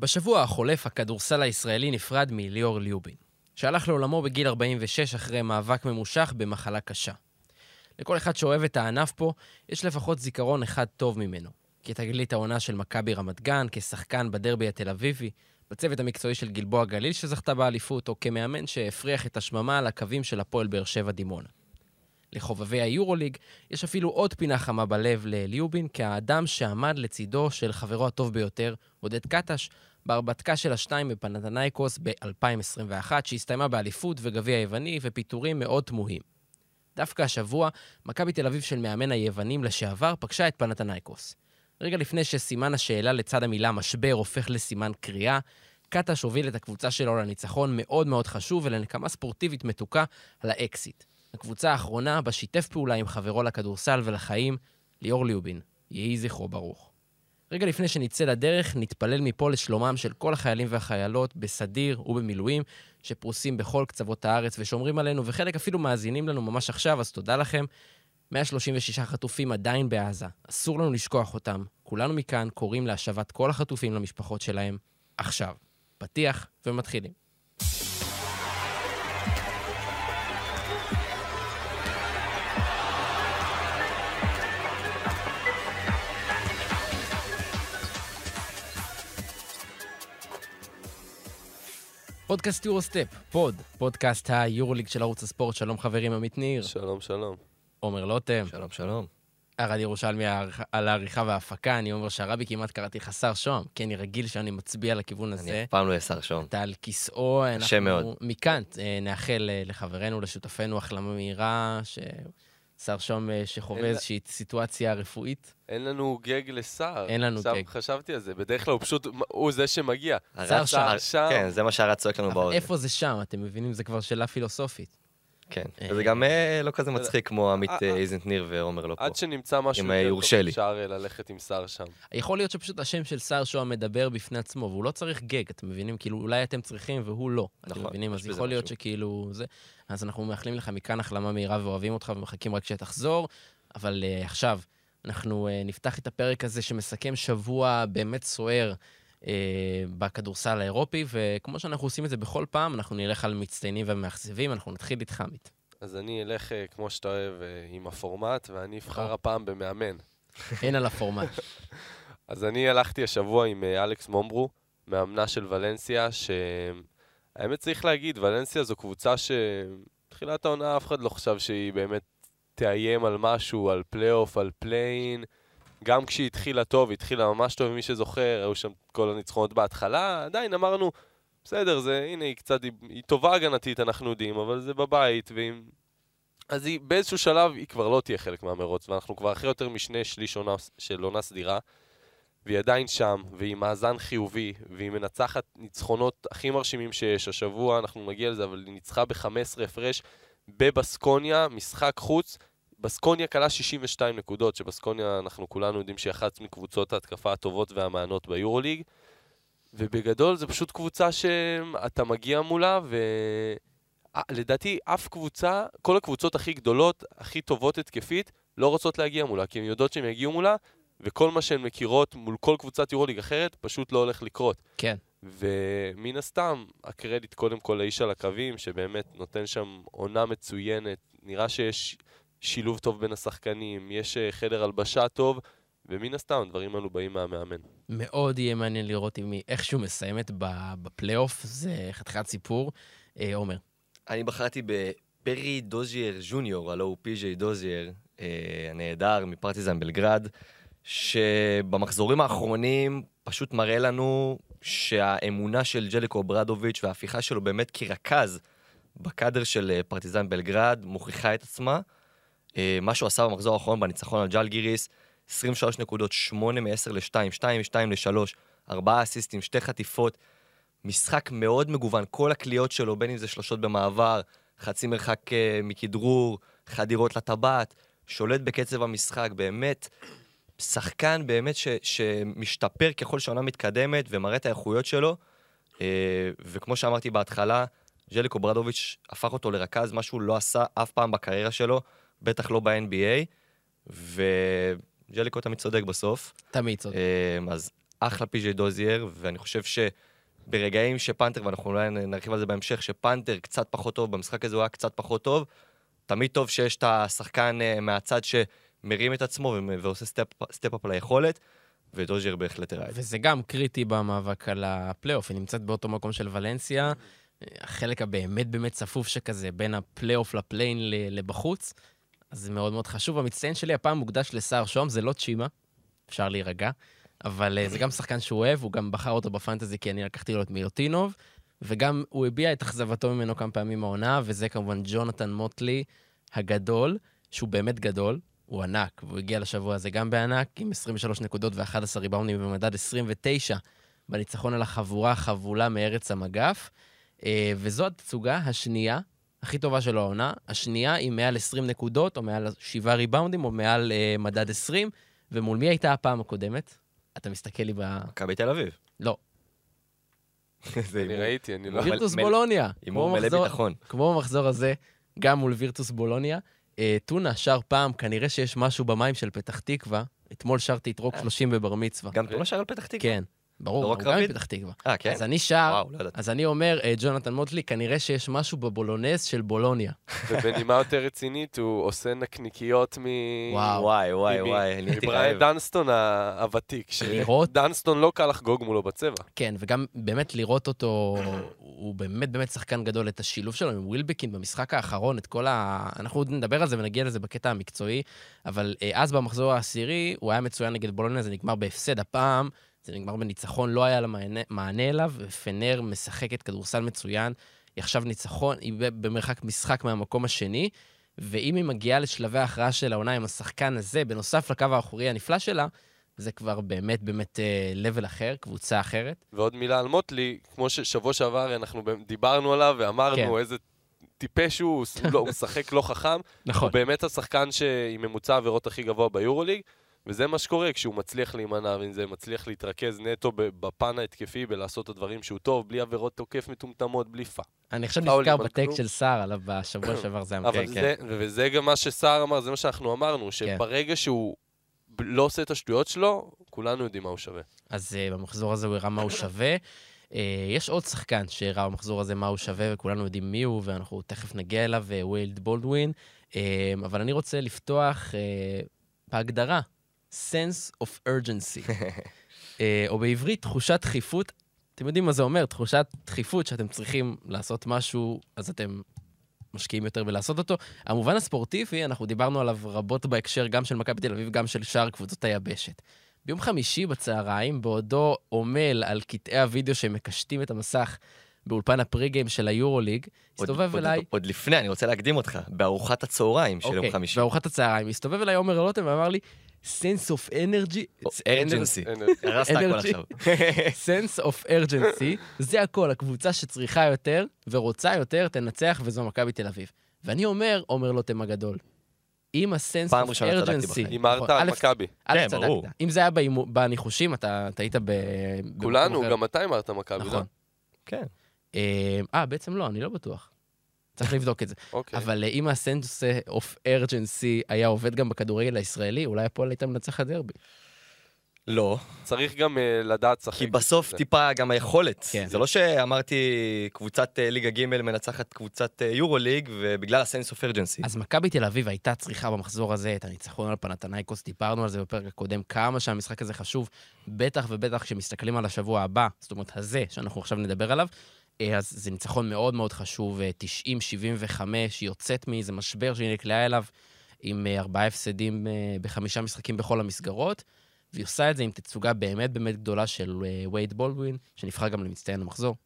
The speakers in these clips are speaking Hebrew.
בשבוע החולף הכדורסל הישראלי נפרד מליאור ליובין, שהלך לעולמו בגיל 46 אחרי מאבק ממושך במחלה קשה. לכל אחד שאוהב את הענף פה, יש לפחות זיכרון אחד טוב ממנו. כתגלית העונה של מכבי רמת גן, כשחקן בדרבי התל אביבי, בצוות המקצועי של גלבוע גליל שזכתה באליפות, או כמאמן שהפריח את השממה על הקווים של הפועל באר שבע דימונה. לחובבי היורוליג, יש אפילו עוד פינה חמה בלב לליובין, כאדם שעמד לצידו של חברו הטוב ביותר, עודד קטש, בהרפתקה של השתיים בפנתנייקוס ב-2021, שהסתיימה באליפות וגביע יווני ופיטורים מאוד תמוהים. דווקא השבוע, מכבי תל אביב של מאמן היוונים לשעבר פגשה את פנתנייקוס. רגע לפני שסימן השאלה לצד המילה משבר הופך לסימן קריאה, קטש הוביל את הקבוצה שלו לניצחון מאוד מאוד חשוב ולנקמה ספורטיבית מתוקה על האקסיט. הקבוצה האחרונה בה שיתף פעולה עם חברו לכדורסל ולחיים, ליאור ליובין. יהי זכרו ברוך. רגע לפני שנצא לדרך, נתפלל מפה לשלומם של כל החיילים והחיילות בסדיר ובמילואים, שפרוסים בכל קצוות הארץ ושומרים עלינו, וחלק אפילו מאזינים לנו ממש עכשיו, אז תודה לכם. 136 חטופים עדיין בעזה, אסור לנו לשכוח אותם. כולנו מכאן קוראים להשבת כל החטופים למשפחות שלהם עכשיו. פתיח ומתחילים. פודקאסט יורוסטפ, פוד, פודקאסט היורוליג של ערוץ הספורט. שלום חברים, עמית ניר. שלום, שלום. עומר לוטם. שלום, שלום. ארד ירושלמי על העריכה וההפקה, אני אומר שהרבי כמעט קראתי לך שר שוהם, כי אני רגיל שאני מצביע לכיוון הזה. אני אף פעם לא אהיה שר שוהם. אתה על כיסאו, קשה מאוד. מכאן אה, נאחל אה, לחברנו, לשותפינו, החלמה מהירה, שר שוהם אה, שחווה איזושהי סיטואציה רפואית. אין לנו גג לשר. אין לנו גג. חשבתי על זה, בדרך כלל הוא פשוט, הוא זה שמגיע. שר שם. כן, זה מה שהרץ צועק לנו באוזן. איפה זה שם? אתם מבינים? זה כבר שאלה פילוסופית. כן. אה, וזה גם אה, לא כזה מצחיק כמו עמית אה, אה, אה. איזנטניר ועומר לא פה. עד שנמצא משהו אם, אה, יותר יורשה טוב, לי. אפשר אה, ללכת עם שר שם. יכול להיות שפשוט השם של שר שוהם מדבר בפני עצמו, והוא לא צריך גג, אתם מבינים? כאילו, אולי אתם צריכים והוא לא. אתם נכון, מבינים? אז יכול להיות. שכאילו זה... אז אנחנו מאחלים לך מכאן החלמה מהירה ואוהבים אותך ומחכים רק שתחזור. אבל עכשיו, אנחנו נפתח את הפרק הזה שמסכם שבוע באמת סוער בכדורסל האירופי, וכמו שאנחנו עושים את זה בכל פעם, אנחנו נלך על מצטיינים ומאכזבים, אנחנו נתחיל איתך, עמית. אז אני אלך, אה, כמו שאתה אוהב, אה, עם הפורמט, ואני אבחר נכון. הפעם במאמן. אין על הפורמט. אז אני הלכתי השבוע עם אה, אלכס מומברו, מאמנה של ולנסיה, שהאמת צריך להגיד, ולנסיה זו קבוצה שבתחילת העונה אף אחד לא חשב שהיא באמת תאיים על משהו, על פלייאוף, על פליי-אין. גם כשהיא התחילה טוב, היא התחילה ממש טוב, מי שזוכר, היו שם כל הניצחונות בהתחלה, עדיין אמרנו, בסדר, זה, הנה, היא קצת, היא, היא טובה הגנתית, אנחנו יודעים, אבל זה בבית, והיא... אז היא, באיזשהו שלב, היא כבר לא תהיה חלק מהמרוץ, ואנחנו כבר אחרי יותר משני שליש עונה, של עונה סדירה, והיא עדיין שם, והיא מאזן חיובי, והיא מנצחת ניצחונות הכי מרשימים שיש. השבוע, אנחנו נגיע לזה, אבל היא ניצחה ב-15 הפרש בבסקוניה, משחק חוץ. בסקוניה כלה 62 נקודות, שבסקוניה אנחנו כולנו יודעים שהיא אחת מקבוצות ההתקפה הטובות והמענות ביורוליג. ובגדול זה פשוט קבוצה שאתה מגיע מולה, ולדעתי אף קבוצה, כל הקבוצות הכי גדולות, הכי טובות התקפית, לא רוצות להגיע מולה, כי הן יודעות שהן יגיעו מולה, וכל מה שהן מכירות מול כל קבוצת יורוליג אחרת, פשוט לא הולך לקרות. כן. ומן הסתם, הקרדיט קודם כל לאיש על הקווים, שבאמת נותן שם עונה מצוינת. נראה שיש שילוב טוב בין השחקנים, יש אה, חדר הלבשה טוב, ומן הסתם, הדברים האלו באים מהמאמן. מאוד יהיה מעניין לראות אם היא איכשהו מסיימת ב- בפלייאוף, זה חתיכת סיפור. אה, עומר. אני בחרתי בפרי דוזייר ג'וניור, הלו הוא פי.ג'יי דוזייר, אה, הנהדר מפרטיזן בלגרד, שבמחזורים האחרונים פשוט מראה לנו שהאמונה של ז'ליקו אוברדוביץ' וההפיכה שלו באמת כרכז בקאדר של אה, פרטיזן בלגרד מוכיחה את עצמה. אה, מה שהוא עשה במחזור האחרון בניצחון על ג'לגיריס, 23 נקודות, 8 מ-10 ל-2, 2 מ-2 ל-3, 4 אסיסטים, 2 חטיפות. משחק מאוד מגוון, כל הקליעות שלו, בין אם זה שלושות במעבר, חצי מרחק אה, מכדרור, חדירות לטבעת, שולט בקצב המשחק, באמת, שחקן באמת ש, שמשתפר ככל שהעונה מתקדמת ומראה את האיכויות שלו. אה, וכמו שאמרתי בהתחלה, ז'ליקו אוברדוביץ' הפך אותו לרכז, מה שהוא לא עשה אף פעם בקריירה שלו, בטח לא ב-NBA, וז'ליקו תמיד צודק בסוף. תמיד צודק. אה, אז אחלה פי.ג'יי דוזייר, ואני חושב שברגעים שפאנטר, ואנחנו אולי נרחיב על זה בהמשך, שפאנטר קצת פחות טוב, במשחק הזה הוא היה קצת פחות טוב, תמיד טוב שיש את השחקן אה, מהצד שמרים את עצמו ועושה step up ליכולת, ודוזייר בהחלט הראה את זה. וזה גם קריטי במאבק על הפלייאוף, היא נמצאת באותו מקום של ולנסיה, החלק הבאמת באמת צפוף שכזה, בין הפלייאוף לפליי אין לבחוץ, אז זה מאוד מאוד חשוב. המצטיין שלי הפעם מוקדש לסער, שוב, זה לא צ'ימה, אפשר להירגע, אבל אה, זה גם שחקן שהוא אוהב, הוא גם בחר אותו בפנטזי כי אני לקחתי לו את מילוטינוב, וגם הוא הביע את אכזבתו ממנו כמה פעמים העונה, וזה כמובן ג'ונתן מוטלי הגדול, שהוא באמת גדול, הוא ענק, והוא הגיע לשבוע הזה גם בענק, עם 23 נקודות ו-11 ריבאונדים במדד 29 בניצחון על החבורה החבולה מארץ המגף. אה, וזו התצוגה השנייה הכי טובה שלו העונה. השנייה היא מעל 20 נקודות, או מעל 7 ריבאונדים, או מעל אה, מדד 20. ומול מי הייתה הפעם הקודמת? אתה מסתכל לי ב... מכבי תל אביב. לא, זה אני ראיתי, אני לא... וירטוס בולוניה. הימור כמו מלא מחזור- ביטחון. כמו במחזור הזה, גם מול וירטוס בולוניה. אה, טונה שר פעם, כנראה שיש משהו במים של פתח תקווה. אתמול שרתי את רוק 30 בבר מצווה. גם תמונה שר על פתח תקווה. כן, ברור, לא הוא רק גם? מפתח תקווה. אה, כן? אז אני שר, וואו, לא. אז אני אומר, אה, ג'ונתן מוטלי, כנראה שיש משהו בבולונז של בולוניה. ובנימה יותר רצינית, הוא עושה נקניקיות מ... וואו. וואי, וואי, מ- וואי, רעב. דנסטון הוותיק, לראות- שדנסטון לא קל לחגוג מולו בצבע. כן, וגם באמת לראות אותו, הוא באמת באמת שחקן גדול, את השילוב שלו עם ווילבקין במשחק האחרון, את כל ה... אנחנו עוד נדבר על זה ונגיע לזה בקטע המקצועי, אבל אה, אז במחזור העשירי, הוא היה מצוין נגד בולוניה, זה נגמר בהפסד. הפעם זה נגמר בניצחון, לא היה לה מענה, מענה אליו, ופנר משחקת כדורסל מצוין. היא עכשיו ניצחון, היא במרחק משחק מהמקום השני, ואם היא מגיעה לשלבי ההכרעה של העונה עם השחקן הזה, בנוסף לקו האחורי הנפלא שלה, זה כבר באמת באמת level אחר, קבוצה אחרת. ועוד מילה על מוטלי, כמו ששבוע שעבר אנחנו באמת דיברנו עליו ואמרנו כן. איזה טיפש הוא, הוא לא- משחק לא חכם. נכון. הוא באמת השחקן שעם ממוצע העבירות הכי גבוה ביורוליג, וזה מה שקורה כשהוא מצליח להימנע, ואם זה מצליח להתרכז נטו בפן ההתקפי, בלעשות את הדברים שהוא טוב, בלי עבירות תוקף מטומטמות, בלי פאק. אני עכשיו נזכר בטקסט. של סער עליו בשבוע שעבר, זה היה אבל כן, זה, וזה גם מה שסער אמר, זה מה שאנחנו אמרנו, שברגע שהוא לא עושה את השטויות שלו, כולנו יודעים מה הוא שווה. אז uh, במחזור הזה הוא הראה מה הוא שווה. Uh, יש עוד שחקן שהראה במחזור הזה מה הוא שווה, וכולנו יודעים מי הוא, ואנחנו תכף נגיע אליו, uh, ווייד בולדווין. אבל אני רוצה לפתוח בהגדרה, sense of urgency. uh, או בעברית, תחושת דחיפות. אתם יודעים מה זה אומר, תחושת דחיפות שאתם צריכים לעשות משהו, אז אתם משקיעים יותר בלעשות אותו. המובן הספורטיבי, אנחנו דיברנו עליו רבות בהקשר גם של מכבי תל אביב, גם של שאר קבוצות היבשת. ביום חמישי בצהריים, בעודו עמל על קטעי הוידאו שמקשטים את המסך באולפן הפרי-גיים של היורוליג, עוד- הסתובב עוד- אליי... עוד לפני, אני רוצה להקדים אותך, בארוחת הצהריים של יום אוקיי, חמישי. בארוחת הצהריים, הסתובב אליי עומר רותם ואמר לי, sense of energy, או, it's urgency. אין- הרסת הכל. עכשיו. sense of urgency, זה הכל, הקבוצה שצריכה יותר ורוצה יותר, תנצח, וזו מכבי תל אביב. ואני אומר, עומר לוטם הגדול, אם ה-sense פעם of ראשונה צדקתי urgency... בחיים. הימרת נכון, על מכבי. כן. ברור. אם זה היה בניחושים, אתה היית ב... כולנו. גם אתה הימרת מכבי, לא? נכון. כן. אה, אה, בעצם לא, אני לא בטוח. צריך לבדוק את זה. אוקיי. אבל אה, אם הסנס אוף ארג'נסי היה עובד גם בכדורגל הישראלי, אולי הפועל הייתה מנצחת דרבי. לא, צריך גם אה, לדעת לשחק. כי בסוף זה. טיפה גם היכולת. כן. זה לא שאמרתי קבוצת אה, ליגה ג' מנצחת קבוצת אה, יורו ליג, ובגלל הסנס אוף ארג'נסי. אז מכבי תל אביב הייתה צריכה במחזור הזה את הניצחון על פנתנייקוס, דיברנו על זה בפרק הקודם, כמה שהמשחק הזה חשוב, בטח ובטח כשמסתכלים על השבוע הבא, זאת אומרת הזה, שאנחנו עכשיו נדבר עליו, אז זה ניצחון מאוד מאוד חשוב, אה, 90-75, היא יוצאת מאיזה משבר שהיא נקלעה אליו, עם אה, ארבעה הפסדים אה, בחמישה משחקים בכל המסגרות, והיא עושה את זה עם תצוגה באמת באמת גדולה של אה, וייד בולדווין, שנבחר גם למצטיין המחזור.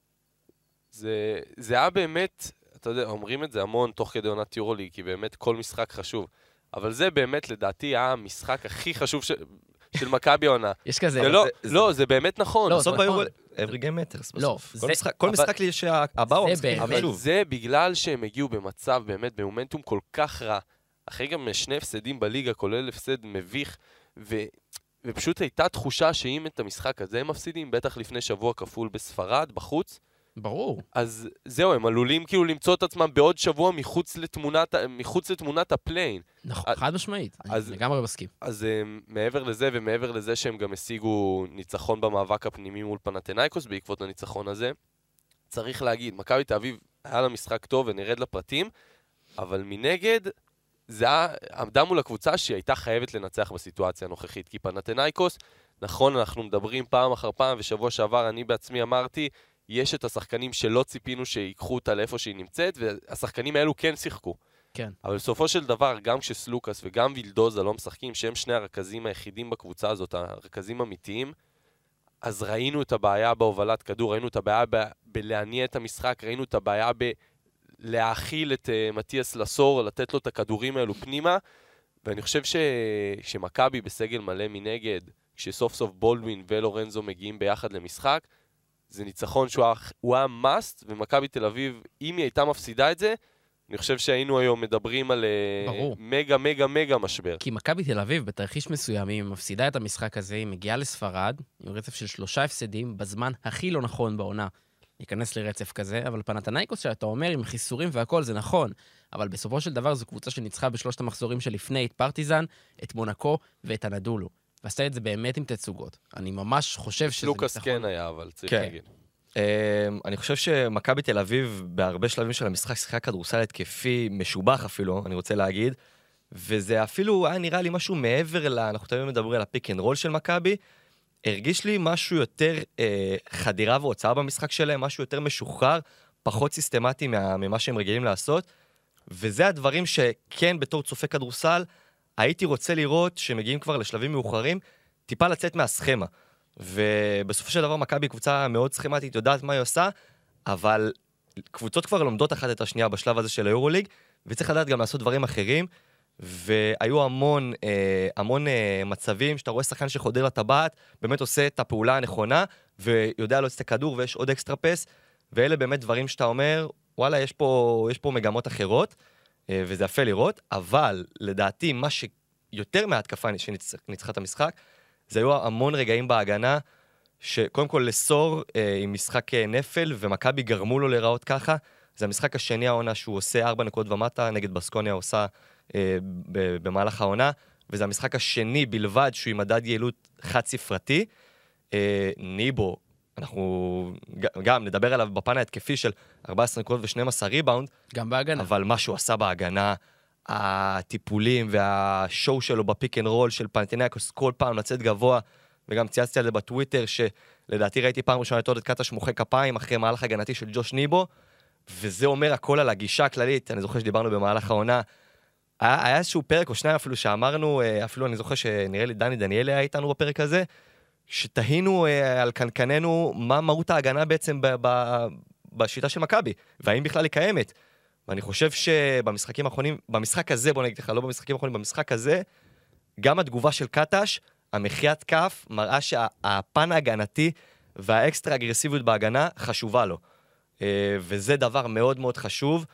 זה, זה היה באמת, אתה יודע, אומרים את זה המון תוך כדי עונת יורוליג, כי באמת כל משחק חשוב. אבל זה באמת, לדעתי, היה המשחק הכי חשוב של, של מכבי העונה. יש כזה... זה לא, זה- לא, זה באמת נכון. לא, בסוף זה ביורו... נכון. every game matters לא, בסוף. זה- כל משחק- כל אבל- משחק לי שהבא הוא זה המשחק אבל חשוב. זה בגלל שהם הגיעו במצב, באמת, במומנטום כל כך רע. אחרי גם שני הפסדים בליגה, כולל הפסד מביך, ו... ופשוט הייתה תחושה שאם את המשחק הזה הם מפסידים, בטח לפני שבוע כפול בספרד, בחוץ, ברור. אז זהו, הם עלולים כאילו למצוא את עצמם בעוד שבוע מחוץ לתמונת, מחוץ לתמונת הפליי אין. נכון, אז- חד משמעית. אז- אני לגמרי מסכים. אז um, מעבר לזה, ומעבר לזה שהם גם השיגו ניצחון במאבק הפנימי מול פנאתינייקוס בעקבות הניצחון הזה, צריך להגיד, מכבי תל אביב היה לה משחק טוב ונרד לפרטים, אבל מנגד, זה היה, עמדה מול הקבוצה שהיא הייתה חייבת לנצח בסיטואציה הנוכחית. כי פנתנאיקוס, נכון, אנחנו מדברים פעם אחר פעם, ושבוע שעבר אני בעצמי אמרתי, יש את השחקנים שלא ציפינו שיקחו אותה לאיפה שהיא נמצאת, והשחקנים האלו כן שיחקו. כן. אבל בסופו של דבר, גם כשסלוקאס וגם וילדוזה לא משחקים, שהם שני הרכזים היחידים בקבוצה הזאת, הרכזים אמיתיים, אז ראינו את הבעיה בהובלת כדור, ראינו את הבעיה ב- בלהניע את המשחק, ראינו את הבעיה בלהאכיל את uh, מתיאס לסור, לתת לו את הכדורים האלו פנימה, ואני חושב ש... שמכבי בסגל מלא מנגד, כשסוף סוף בולדווין ולורנזו מגיעים ביחד למשחק, זה ניצחון שהוא היה, must, ומכבי תל אביב, אם היא הייתה מפסידה את זה, אני חושב שהיינו היום מדברים על אה, ברור. מגה מגה מגה משבר. כי מכבי תל אביב, בתרחיש מסוים, היא מפסידה את המשחק הזה, היא מגיעה לספרד, עם רצף של שלושה הפסדים, בזמן הכי לא נכון בעונה. להיכנס לרצף כזה, אבל פנתנייקוס, שאתה אומר, עם חיסורים והכל, זה נכון. אבל בסופו של דבר זו קבוצה שניצחה בשלושת המחזורים שלפני את פרטיזן, את מונקו ואת הנדולו. ועשתה את זה באמת עם תצוגות. אני ממש חושב שזה לוקאס ניצחון. כן היה, אבל צריך כן. להגיד. אמ, אני חושב שמכבי תל אביב, בהרבה שלבים של המשחק, שיחקה כדורסל התקפי, משובח אפילו, אני רוצה להגיד. וזה אפילו היה נראה לי משהו מעבר ל... אנחנו תמיד מדברים על ה pick and roll של מכבי. הרגיש לי משהו יותר אה, חדירה והוצאה במשחק שלהם, משהו יותר משוחרר, פחות סיסטמטי, מה, ממה שהם רגילים לעשות. וזה הדברים שכן, בתור צופה כדורסל, הייתי רוצה לראות שמגיעים כבר לשלבים מאוחרים, טיפה לצאת מהסכמה. ובסופו של דבר מכבי קבוצה מאוד סכמטית, יודעת מה היא עושה, אבל קבוצות כבר לומדות אחת את השנייה בשלב הזה של היורוליג, וצריך לדעת גם לעשות דברים אחרים. והיו המון, אה, המון אה, מצבים שאתה רואה שחקן שחודר לטבעת, באמת עושה את הפעולה הנכונה, ויודע להוציא את הכדור ויש עוד אקסטרה פס, ואלה באמת דברים שאתה אומר, וואלה, יש פה, יש פה מגמות אחרות, וזה יפה לראות, אבל לדעתי, מה שיותר מההתקפה שניצחה את המשחק, זה היו המון רגעים בהגנה, שקודם כל לסורט אה, עם משחק אה, נפל, ומכבי גרמו לו להיראות ככה. זה המשחק השני העונה שהוא עושה ארבע נקודות ומטה, נגד בסקוניה עושה אה, במהלך העונה, וזה המשחק השני בלבד שהוא עם מדד יעילות חד-ספרתי. אה, ניבו, אנחנו גם נדבר עליו בפן ההתקפי של 14 נקודות ו-12 ריבאונד, גם בהגנה. אבל מה שהוא עשה בהגנה, הטיפולים וה show שלו ב pick and roll של פנאתינייקוס כל פעם לצאת גבוה, וגם צייצתי על זה בטוויטר, שלדעתי ראיתי פעם ראשונה את עודד קטש מוחא כפיים אחרי מהלך הגנתי של ג'וש ניבו, וזה אומר הכל על הגישה הכללית, אני זוכר שדיברנו במהלך העונה. היה, היה איזשהו פרק או שניים אפילו שאמרנו, אה, אפילו אני זוכר שנראה לי דני דניאלי היה איתנו בפרק הזה, שתהינו אה, על קנקננו מה מהות ההגנה בעצם ב, ב, בשיטה של מכבי, והאם בכלל היא קיימת. ואני חושב שבמשחקים האחרונים, במשחק הזה, בוא נגיד לך, לא במשחקים האחרונים, במשחק הזה, גם התגובה של קטש, המחיית כף, מראה שהפן ההגנתי והאקסטרה אגרסיביות בהגנה חשובה לו. אה, וזה דבר מאוד מאוד חשוב,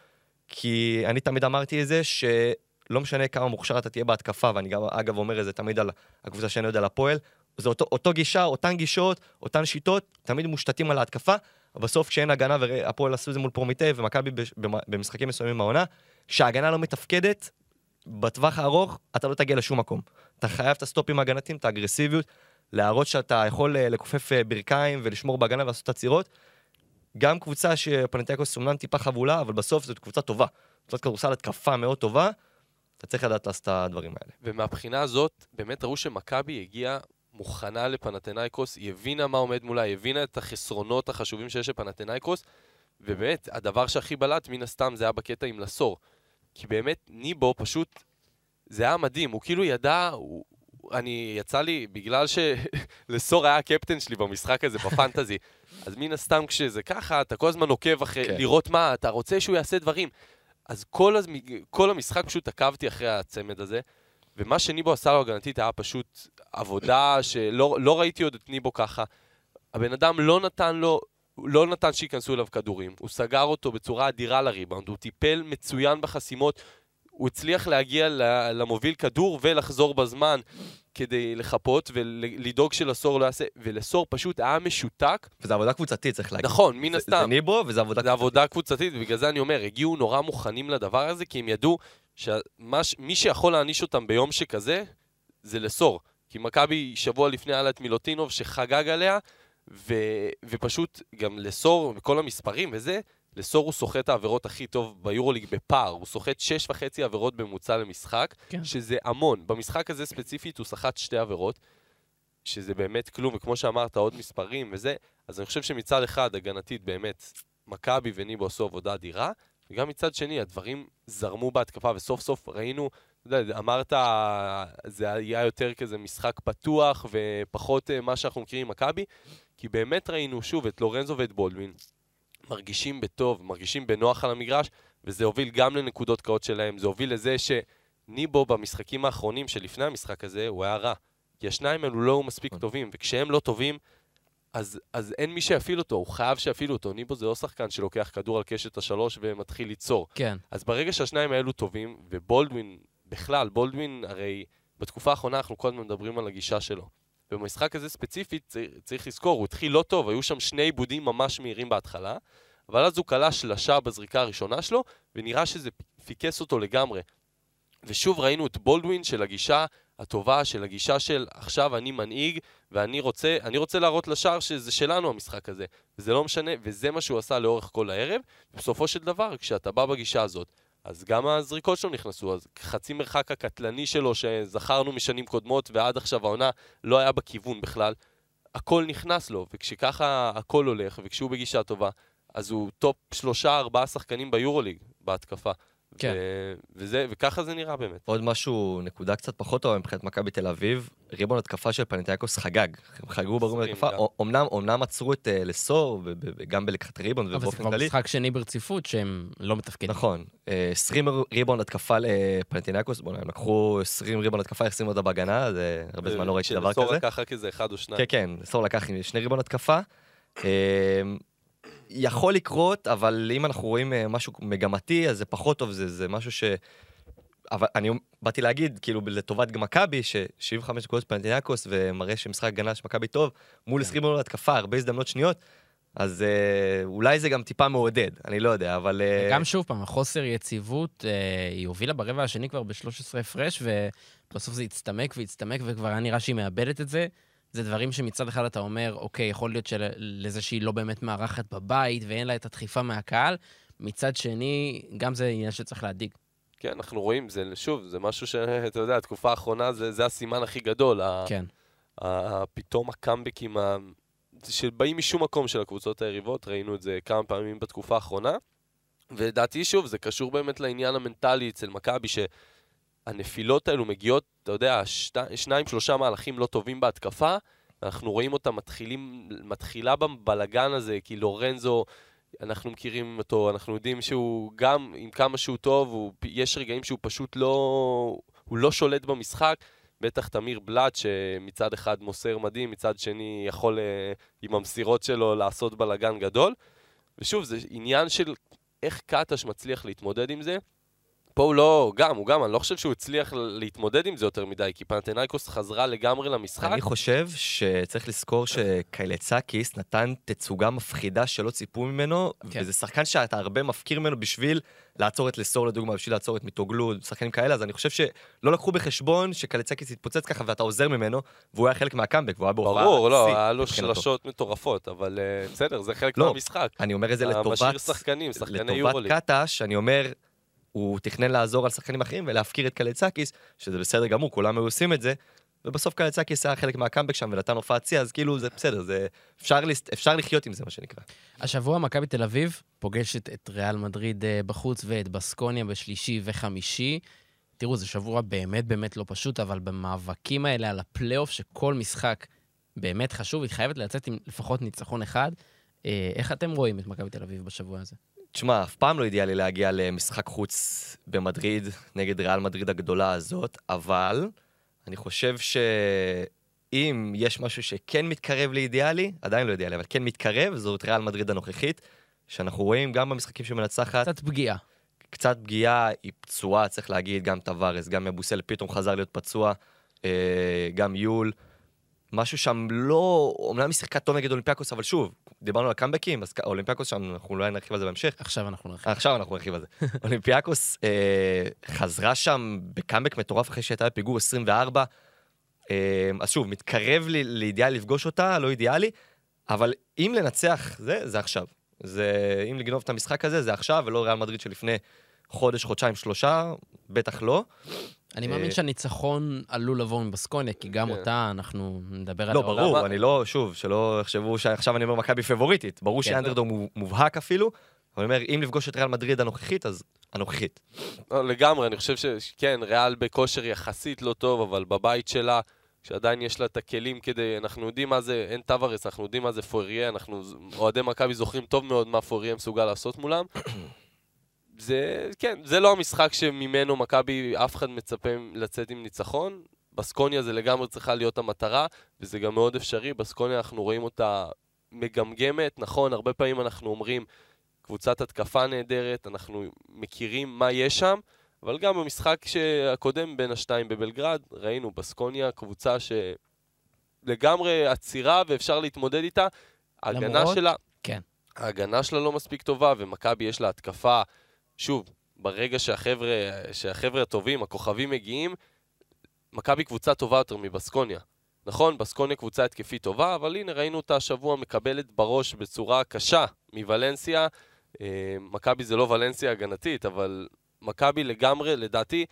כי אני תמיד אמרתי את זה, שלא משנה כמה מוכשר אתה תהיה בהתקפה, ואני גם, אגב, אומר את זה תמיד על הקבוצה שאני יודע, על הפועל, זה אותו, אותו גישה, אותן גישות, אותן שיטות, תמיד מושתתים על ההתקפה, בסוף כשאין הגנה, והפועל עשו את זה מול פרומיטי ומכבי במשחקים מסוימים מהעונה, כשההגנה לא מתפקדת, בטווח הארוך אתה לא תגיע לשום מקום. אתה חייב את הסטופים ההגנתיים, את האגרסיביות, להראות שאתה יכול אה, לכופף אה, ברכיים ולשמור בהגנה ולעשות עצירות. גם קבוצה שפנתיאקוס אומנם טיפה חבולה, אבל בסוף זאת קבוצה טובה. קבוצת כדורסל התקפה מאוד טובה, אתה צריך לדעת לעשות את הדברים האלה. ומהבחינה הזאת, באמת ראו שמכבי הגיעה מוכנה לפנתנאיקוס, היא הבינה מה עומד מולה, היא הבינה את החסרונות החשובים שיש לפנתנאיקוס, ובאמת, הדבר שהכי בלט, מן הסתם, זה היה בקטע עם לסור. כי באמת, ניבו פשוט, זה היה מדהים, הוא כאילו ידע, הוא, אני, יצא לי, בגלל שלסור היה הקפטן שלי במשחק הזה, בפנטזי, אז מן הסתם כשזה ככה, אתה כל הזמן עוקב אחרי, כן. כן. לראות מה, אתה רוצה שהוא יעשה דברים. אז כל, הז... כל המשחק פשוט עקבתי אחרי הצמד הזה, ומה שניבו עשה לו הגנתית היה פשוט עבודה שלא לא ראיתי עוד את ניבו ככה. הבן אדם לא נתן לו, לא נתן שייכנסו אליו כדורים, הוא סגר אותו בצורה אדירה לריבאונד, הוא טיפל מצוין בחסימות, הוא הצליח להגיע למוביל כדור ולחזור בזמן כדי לחפות ולדאוג שלסור לא יעשה, ולסור פשוט היה משותק. וזו עבודה קבוצתית, צריך להגיד. נכון, מן זה- הסתם. זה ניבו וזה עבודה זה עבודה קבוצתית, ובגלל זה אני אומר, הגיעו נורא מוכנים לדבר הזה, כי הם ידעו שמי שיכול להעניש אותם ביום שכזה, זה לסור. כי מכבי שבוע לפני היה לה את מילוטינוב שחגג עליה, ו, ופשוט גם לסור, וכל המספרים וזה, לסור הוא סוחט העבירות הכי טוב ביורוליג בפער. הוא סוחט שש וחצי עבירות בממוצע למשחק, כן. שזה המון. במשחק הזה ספציפית הוא סחט שתי עבירות, שזה באמת כלום, וכמו שאמרת, עוד מספרים וזה, אז אני חושב שמצד אחד, הגנתית, באמת, מכבי וניבו עשו עבודה אדירה, וגם מצד שני, הדברים זרמו בהתקפה, וסוף סוף ראינו, אתה יודע, אמרת, זה היה יותר כזה משחק פתוח, ופחות אה, מה שאנחנו מכירים ממכבי, כי באמת ראינו, שוב, את לורנזו ואת בולדווין, מרגישים בטוב, מרגישים בנוח על המגרש, וזה הוביל גם לנקודות קאות שלהם, זה הוביל לזה שניבו במשחקים האחרונים שלפני המשחק הזה, הוא היה רע. כי השניים האלו לא היו מספיק נכון. טובים, וכשהם לא טובים, אז, אז אין מי שיפעיל אותו, הוא חייב שיפעילו אותו. ניבו זה לא שחקן שלוקח כדור על קשת השלוש ומתחיל ליצור. כן. אז ברגע שהשניים האלו טובים, ובולדווין, בכלל, בולדווין, הרי בתקופה האחרונה אנחנו כל הזמן מדברים על הגישה שלו. ובמשחק הזה ספציפית, צריך, צריך לזכור, הוא התחיל לא טוב, היו שם שני עיבודים ממש מהירים בהתחלה, אבל אז הוא כלה שלשה בזריקה הראשונה שלו, ונראה שזה פיקס אותו לגמרי. ושוב ראינו את בולדווין של הגישה הטובה, של הגישה של עכשיו אני מנהיג, ואני רוצה, אני רוצה להראות לשער שזה שלנו המשחק הזה. וזה לא משנה, וזה מה שהוא עשה לאורך כל הערב. בסופו של דבר, כשאתה בא בגישה הזאת, אז גם הזריקות שלו נכנסו, אז חצי מרחק הקטלני שלו שזכרנו משנים קודמות ועד עכשיו העונה לא היה בכיוון בכלל, הכל נכנס לו, וכשככה הכל הולך, וכשהוא בגישה טובה, אז הוא top שלושה, ארבעה שחקנים ביורוליג בהתקפה. כן. ו- וזה, וככה זה נראה באמת. עוד משהו, נקודה קצת פחות טובה מבחינת מכבי תל אביב, ריבאונד התקפה של פנאתינייקוס חגג. הם חגגו בריבאונד התקפה, גם. אמנם, אמנם עצרו את אה, לסורט, וגם בלקחת ריבאונד אבל זה ובאופן כבר כללי. משחק שני ברציפות שהם לא מתפקדים. נכון, אה, 20 ריבון התקפה לפנתיאקוס, בוא'נה, הם לקחו 20 ריבון התקפה, החסימו אותה בהגנה, זה הרבה זמן לא ראיתי דבר כזה. לקח רק איזה אחד או שניים. כן, כן, סור לקח עם שני ריבון התקפה. יכול לקרות, אבל אם אנחנו רואים אה, משהו מגמתי, אז זה פחות טוב, זה, זה משהו ש... אבל אני באתי להגיד, כאילו, לטובת גם מכבי, ש-75 נקודות פנטיניאקוס, ומראה שמשחק הגנה של מכבי טוב, מול 20 מיליון התקפה, הרבה הזדמנות שניות, אז אה, אולי זה גם טיפה מעודד, אני לא יודע, אבל... אה, גם שוב פעם, החוסר יציבות, אה, היא הובילה ברבע השני כבר ב-13 הפרש, ובסוף זה הצטמק והצטמק, וכבר היה נראה שהיא מאבדת את זה. זה דברים שמצד אחד אתה אומר, אוקיי, יכול להיות שלזה שהיא לא באמת מארחת בבית ואין לה את הדחיפה מהקהל, מצד שני, גם זה עניין שצריך להדאיג. כן, אנחנו רואים, זה, שוב, זה משהו שאתה יודע, התקופה האחרונה זה, זה הסימן הכי גדול. ה- כן. ה- פתאום הקאמבקים ה- שבאים משום מקום של הקבוצות היריבות, ראינו את זה כמה פעמים בתקופה האחרונה. ולדעתי, שוב, זה קשור באמת לעניין המנטלי אצל מכבי, שהנפילות האלו מגיעות, אתה יודע, שת, שניים, שלושה מהלכים לא טובים בהתקפה, ואנחנו רואים אותם מתחילים, מתחילה בבלגן הזה, כי לורנזו, אנחנו מכירים אותו, אנחנו יודעים שהוא גם, עם כמה שהוא טוב, הוא, יש רגעים שהוא פשוט לא, הוא לא שולט במשחק. בטח תמיר בלאט, שמצד אחד מוסר מדהים, מצד שני יכול אה, עם המסירות שלו לעשות בלאגן גדול. ושוב, זה עניין של איך קטש מצליח להתמודד עם זה. פה הוא לא, גם, הוא גם, אני לא חושב שהוא הצליח להתמודד עם זה יותר מדי, כי פנתנייקוס חזרה לגמרי למשחק. אני חושב שצריך לזכור שקייליצקיס נתן תצוגה מפחידה שלא ציפו ממנו, כן. וזה שחקן שאתה הרבה מפקיר ממנו בשביל לעצור את לסור לדוגמה, בשביל לעצור את מיטוגלו, שחקנים כאלה, אז אני חושב שלא לקחו בחשבון שקייליצקיס יתפוצץ ככה ואתה עוזר ממנו, והוא היה חלק מהקאמבק, והוא היה בהופעה ברור, לא, היה לו. שלשות מטורפות, אבל אה, בסדר, זה חלק לא, מהמשחק. אני אומר את זה לטובת... משאיר שחקנים, שחקני לטובת. קטש, אני אומר, הוא תכנן לעזור על שחקנים אחרים ולהפקיר את קלצקיס, שזה בסדר גמור, כולם היו עושים את זה, ובסוף קלצקיס היה חלק מהקאמבק שם ונתן הופעת שיא, אז כאילו זה בסדר, זה... אפשר. אפשר לחיות עם זה, מה שנקרא. השבוע מכבי תל אביב פוגשת את ריאל מדריד אה, בחוץ ואת בסקוניה בשלישי וחמישי. תראו, זה שבוע באמת באמת לא פשוט, אבל במאבקים האלה על הפלייאוף, שכל משחק באמת חשוב, היא חייבת לצאת עם לפחות ניצחון אחד. אה, איך אתם רואים את מכבי תל אביב בשבוע הזה? תשמע, אף פעם לא אידיאלי להגיע למשחק חוץ במדריד נגד ריאל מדריד הגדולה הזאת, אבל אני חושב שאם יש משהו שכן מתקרב לאידיאלי, עדיין לא אידיאלי, אבל כן מתקרב, זאת ריאל מדריד הנוכחית, שאנחנו רואים גם במשחקים שמנצחת, קצת פגיעה. קצת פגיעה, היא פצועה, צריך להגיד, גם טווארס, גם אבאלדה פתאום חזר להיות פצוע, אה, גם יול. משהו שם לא... אומנם היא שיחקה טוב נגד אולימפיאקוס, אבל שוב, דיברנו על קאמבקים, אז אולימפיאקוס שם, אנחנו אולי נרחיב על זה בהמשך. עכשיו אנחנו נרחיב. עכשיו אנחנו נרחיב על זה. אולימפיאקוס אה, חזרה שם בקאמבק מטורף אחרי שהייתה בפיגור 24. אה, אז שוב, מתקרב לי לאידיאלי לפגוש אותה, לא אידיאלי, אבל אם לנצח זה, זה עכשיו. זה, אם לגנוב את המשחק הזה, זה עכשיו, ולא ריאל מדריד שלפני חודש, חודשיים, שלושה, בטח לא. אני מאמין אה, שהניצחון עלול לבוא מבסקוניה, כי גם כן. אותה אנחנו נדבר עליה. לא. ברור? אני לא, שוב, שלא יחשבו שעכשיו אני אומר מכבי פבוריטית. ברור כן. שהיא מו- מובהק אפילו, אבל אני אומר, אם לפגוש את ריאל מדריד הנוכחית, אז הנוכחית. לא, לגמרי, אני חושב שכן, ריאל בכושר יחסית לא טוב, אבל בבית שלה, שעדיין יש לה את הכלים כדי, אנחנו יודעים מה זה, אין טווארס, אנחנו יודעים מה זה פויריה, אנחנו, אוהדי מכבי זוכרים טוב מאוד מה פויריה מסוגל לעשות מולם. זה, כן, זה לא המשחק שממנו מכבי, אף אחד מצפה לצאת עם ניצחון. בסקוניה זה לגמרי צריכה להיות המטרה, וזה גם מאוד אפשרי. בסקוניה אנחנו רואים אותה מגמגמת, נכון, הרבה פעמים אנחנו אומרים, קבוצת התקפה נהדרת, אנחנו מכירים מה יש שם, אבל גם במשחק הקודם בין השתיים בבלגרד, ראינו בסקוניה קבוצה שלגמרי עצירה ואפשר להתמודד איתה. ההגנה למרות- שלה... כן. ההגנה שלה לא מספיק טובה, ומכבי יש לה התקפה, שוב, ברגע שהחבר'ה, שהחבר'ה הטובים, הכוכבים מגיעים, מכבי קבוצה טובה יותר מבסקוניה. נכון, בסקוניה קבוצה התקפית טובה, אבל הנה ראינו אותה השבוע מקבלת בראש בצורה קשה מוולנסיה. אה, מכבי זה לא ולנסיה הגנתית, אבל מכבי לגמרי, לדעתי,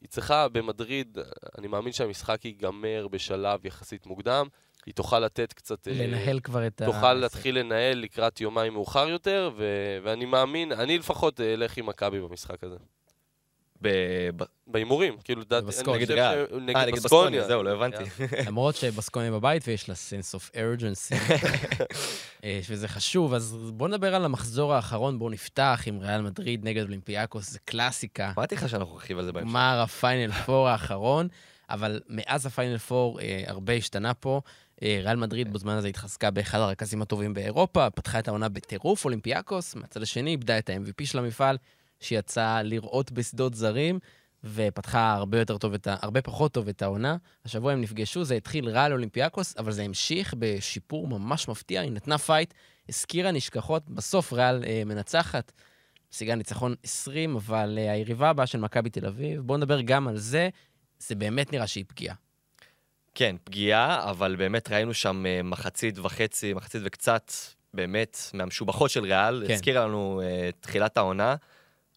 היא צריכה במדריד, אני מאמין שהמשחק ייגמר בשלב יחסית מוקדם. היא תוכל לתת קצת... אה, לנהל כבר את ה... תוכל להתחיל לנהל לקראת יומיים מאוחר יותר, ו- ואני מאמין, אני לפחות אלך עם מכבי במשחק הזה. ב- ב- בהימורים, כאילו, לדעתי, בסקוניה. נגד ריאל. ש- נגד אה, נגד בסקוניה. זהו, לא הבנתי. למרות שבסקוניה בבית ויש לה sense of urgency, אה, וזה חשוב, אז בואו נדבר על המחזור האחרון, בואו נפתח עם ריאל מדריד נגד אולימפיאקוס, זה קלאסיקה. אמרתי לך שאנחנו נרחיב על זה בהמשך. גמר הפיינל פור האחרון, אבל מאז הפיינל פור אה, הרבה השתנה פה. אה, ריאל מדריד בזמן הזה התחזקה באחד הרכזים הטובים באירופה, פתחה את העונה בטירוף, אולימפיאקוס, מהצד השני איבדה את ה-MVP של המפעל, שיצא לראות בשדות זרים, ופתחה הרבה יותר טוב, ה... הרבה פחות טוב את העונה. השבוע הם נפגשו, זה התחיל רע לאולימפיאקוס, אבל זה המשיך בשיפור ממש מפתיע, היא נתנה fight, הזכירה נשכחות, בסוף ריאל אה, מנצחת. משיגה ניצחון 20, אבל uh, היריבה הבאה של מכבי תל אביב, בואו נדבר גם על זה, זה באמת נראה שהיא פגיעה. כן, פגיעה, אבל באמת ראינו שם אה, מחצית וחצי, מחצית וקצת, באמת, מהמשובחות של ריאל. כן. הזכירה לנו אה, תחילת העונה,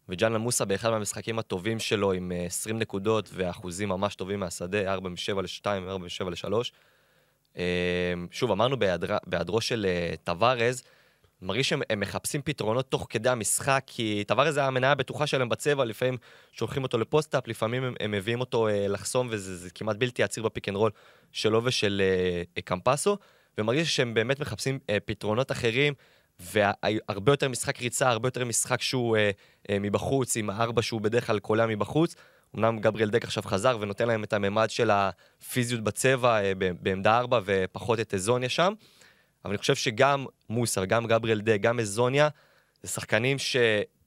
וג'אנל מוסה באחד מהמשחקים הטובים שלו, עם אה, 20 נקודות ואחוזים ממש טובים מהשדה, 4 מ-7 ל-2, 4 מ-7 ל-3. שוב, אמרנו בהיעדר- בהיעדרו של אה, טווארז, מרגיש שהם הם מחפשים פתרונות תוך כדי המשחק, כי טווארז זה המניה הבטוחה שלהם בצבע, לפעמים שולחים אותו ל post-up, לפעמים הם, הם מביאים אותו אה, לחסום, וזה זה כמעט בלתי עציר ב pick and roll שלו ושל אה, אה, קמפאסו, ומרגיש שהם באמת מחפשים אה, פתרונות אחרים, והרבה יותר משחק ריצה, הרבה יותר משחק שהוא אה, אה, מבחוץ, עם הארבע שהוא בדרך כלל קולע מבחוץ. אמנם גבריאל דק עכשיו חזר ונותן להם את הממד של הפיזיות בצבע אה, בעמדה ארבע, ופחות את הזוניה שם. אבל אני חושב שגם מוסה וגם גבריאל דק, גם הזוניה, זה שחקנים ש...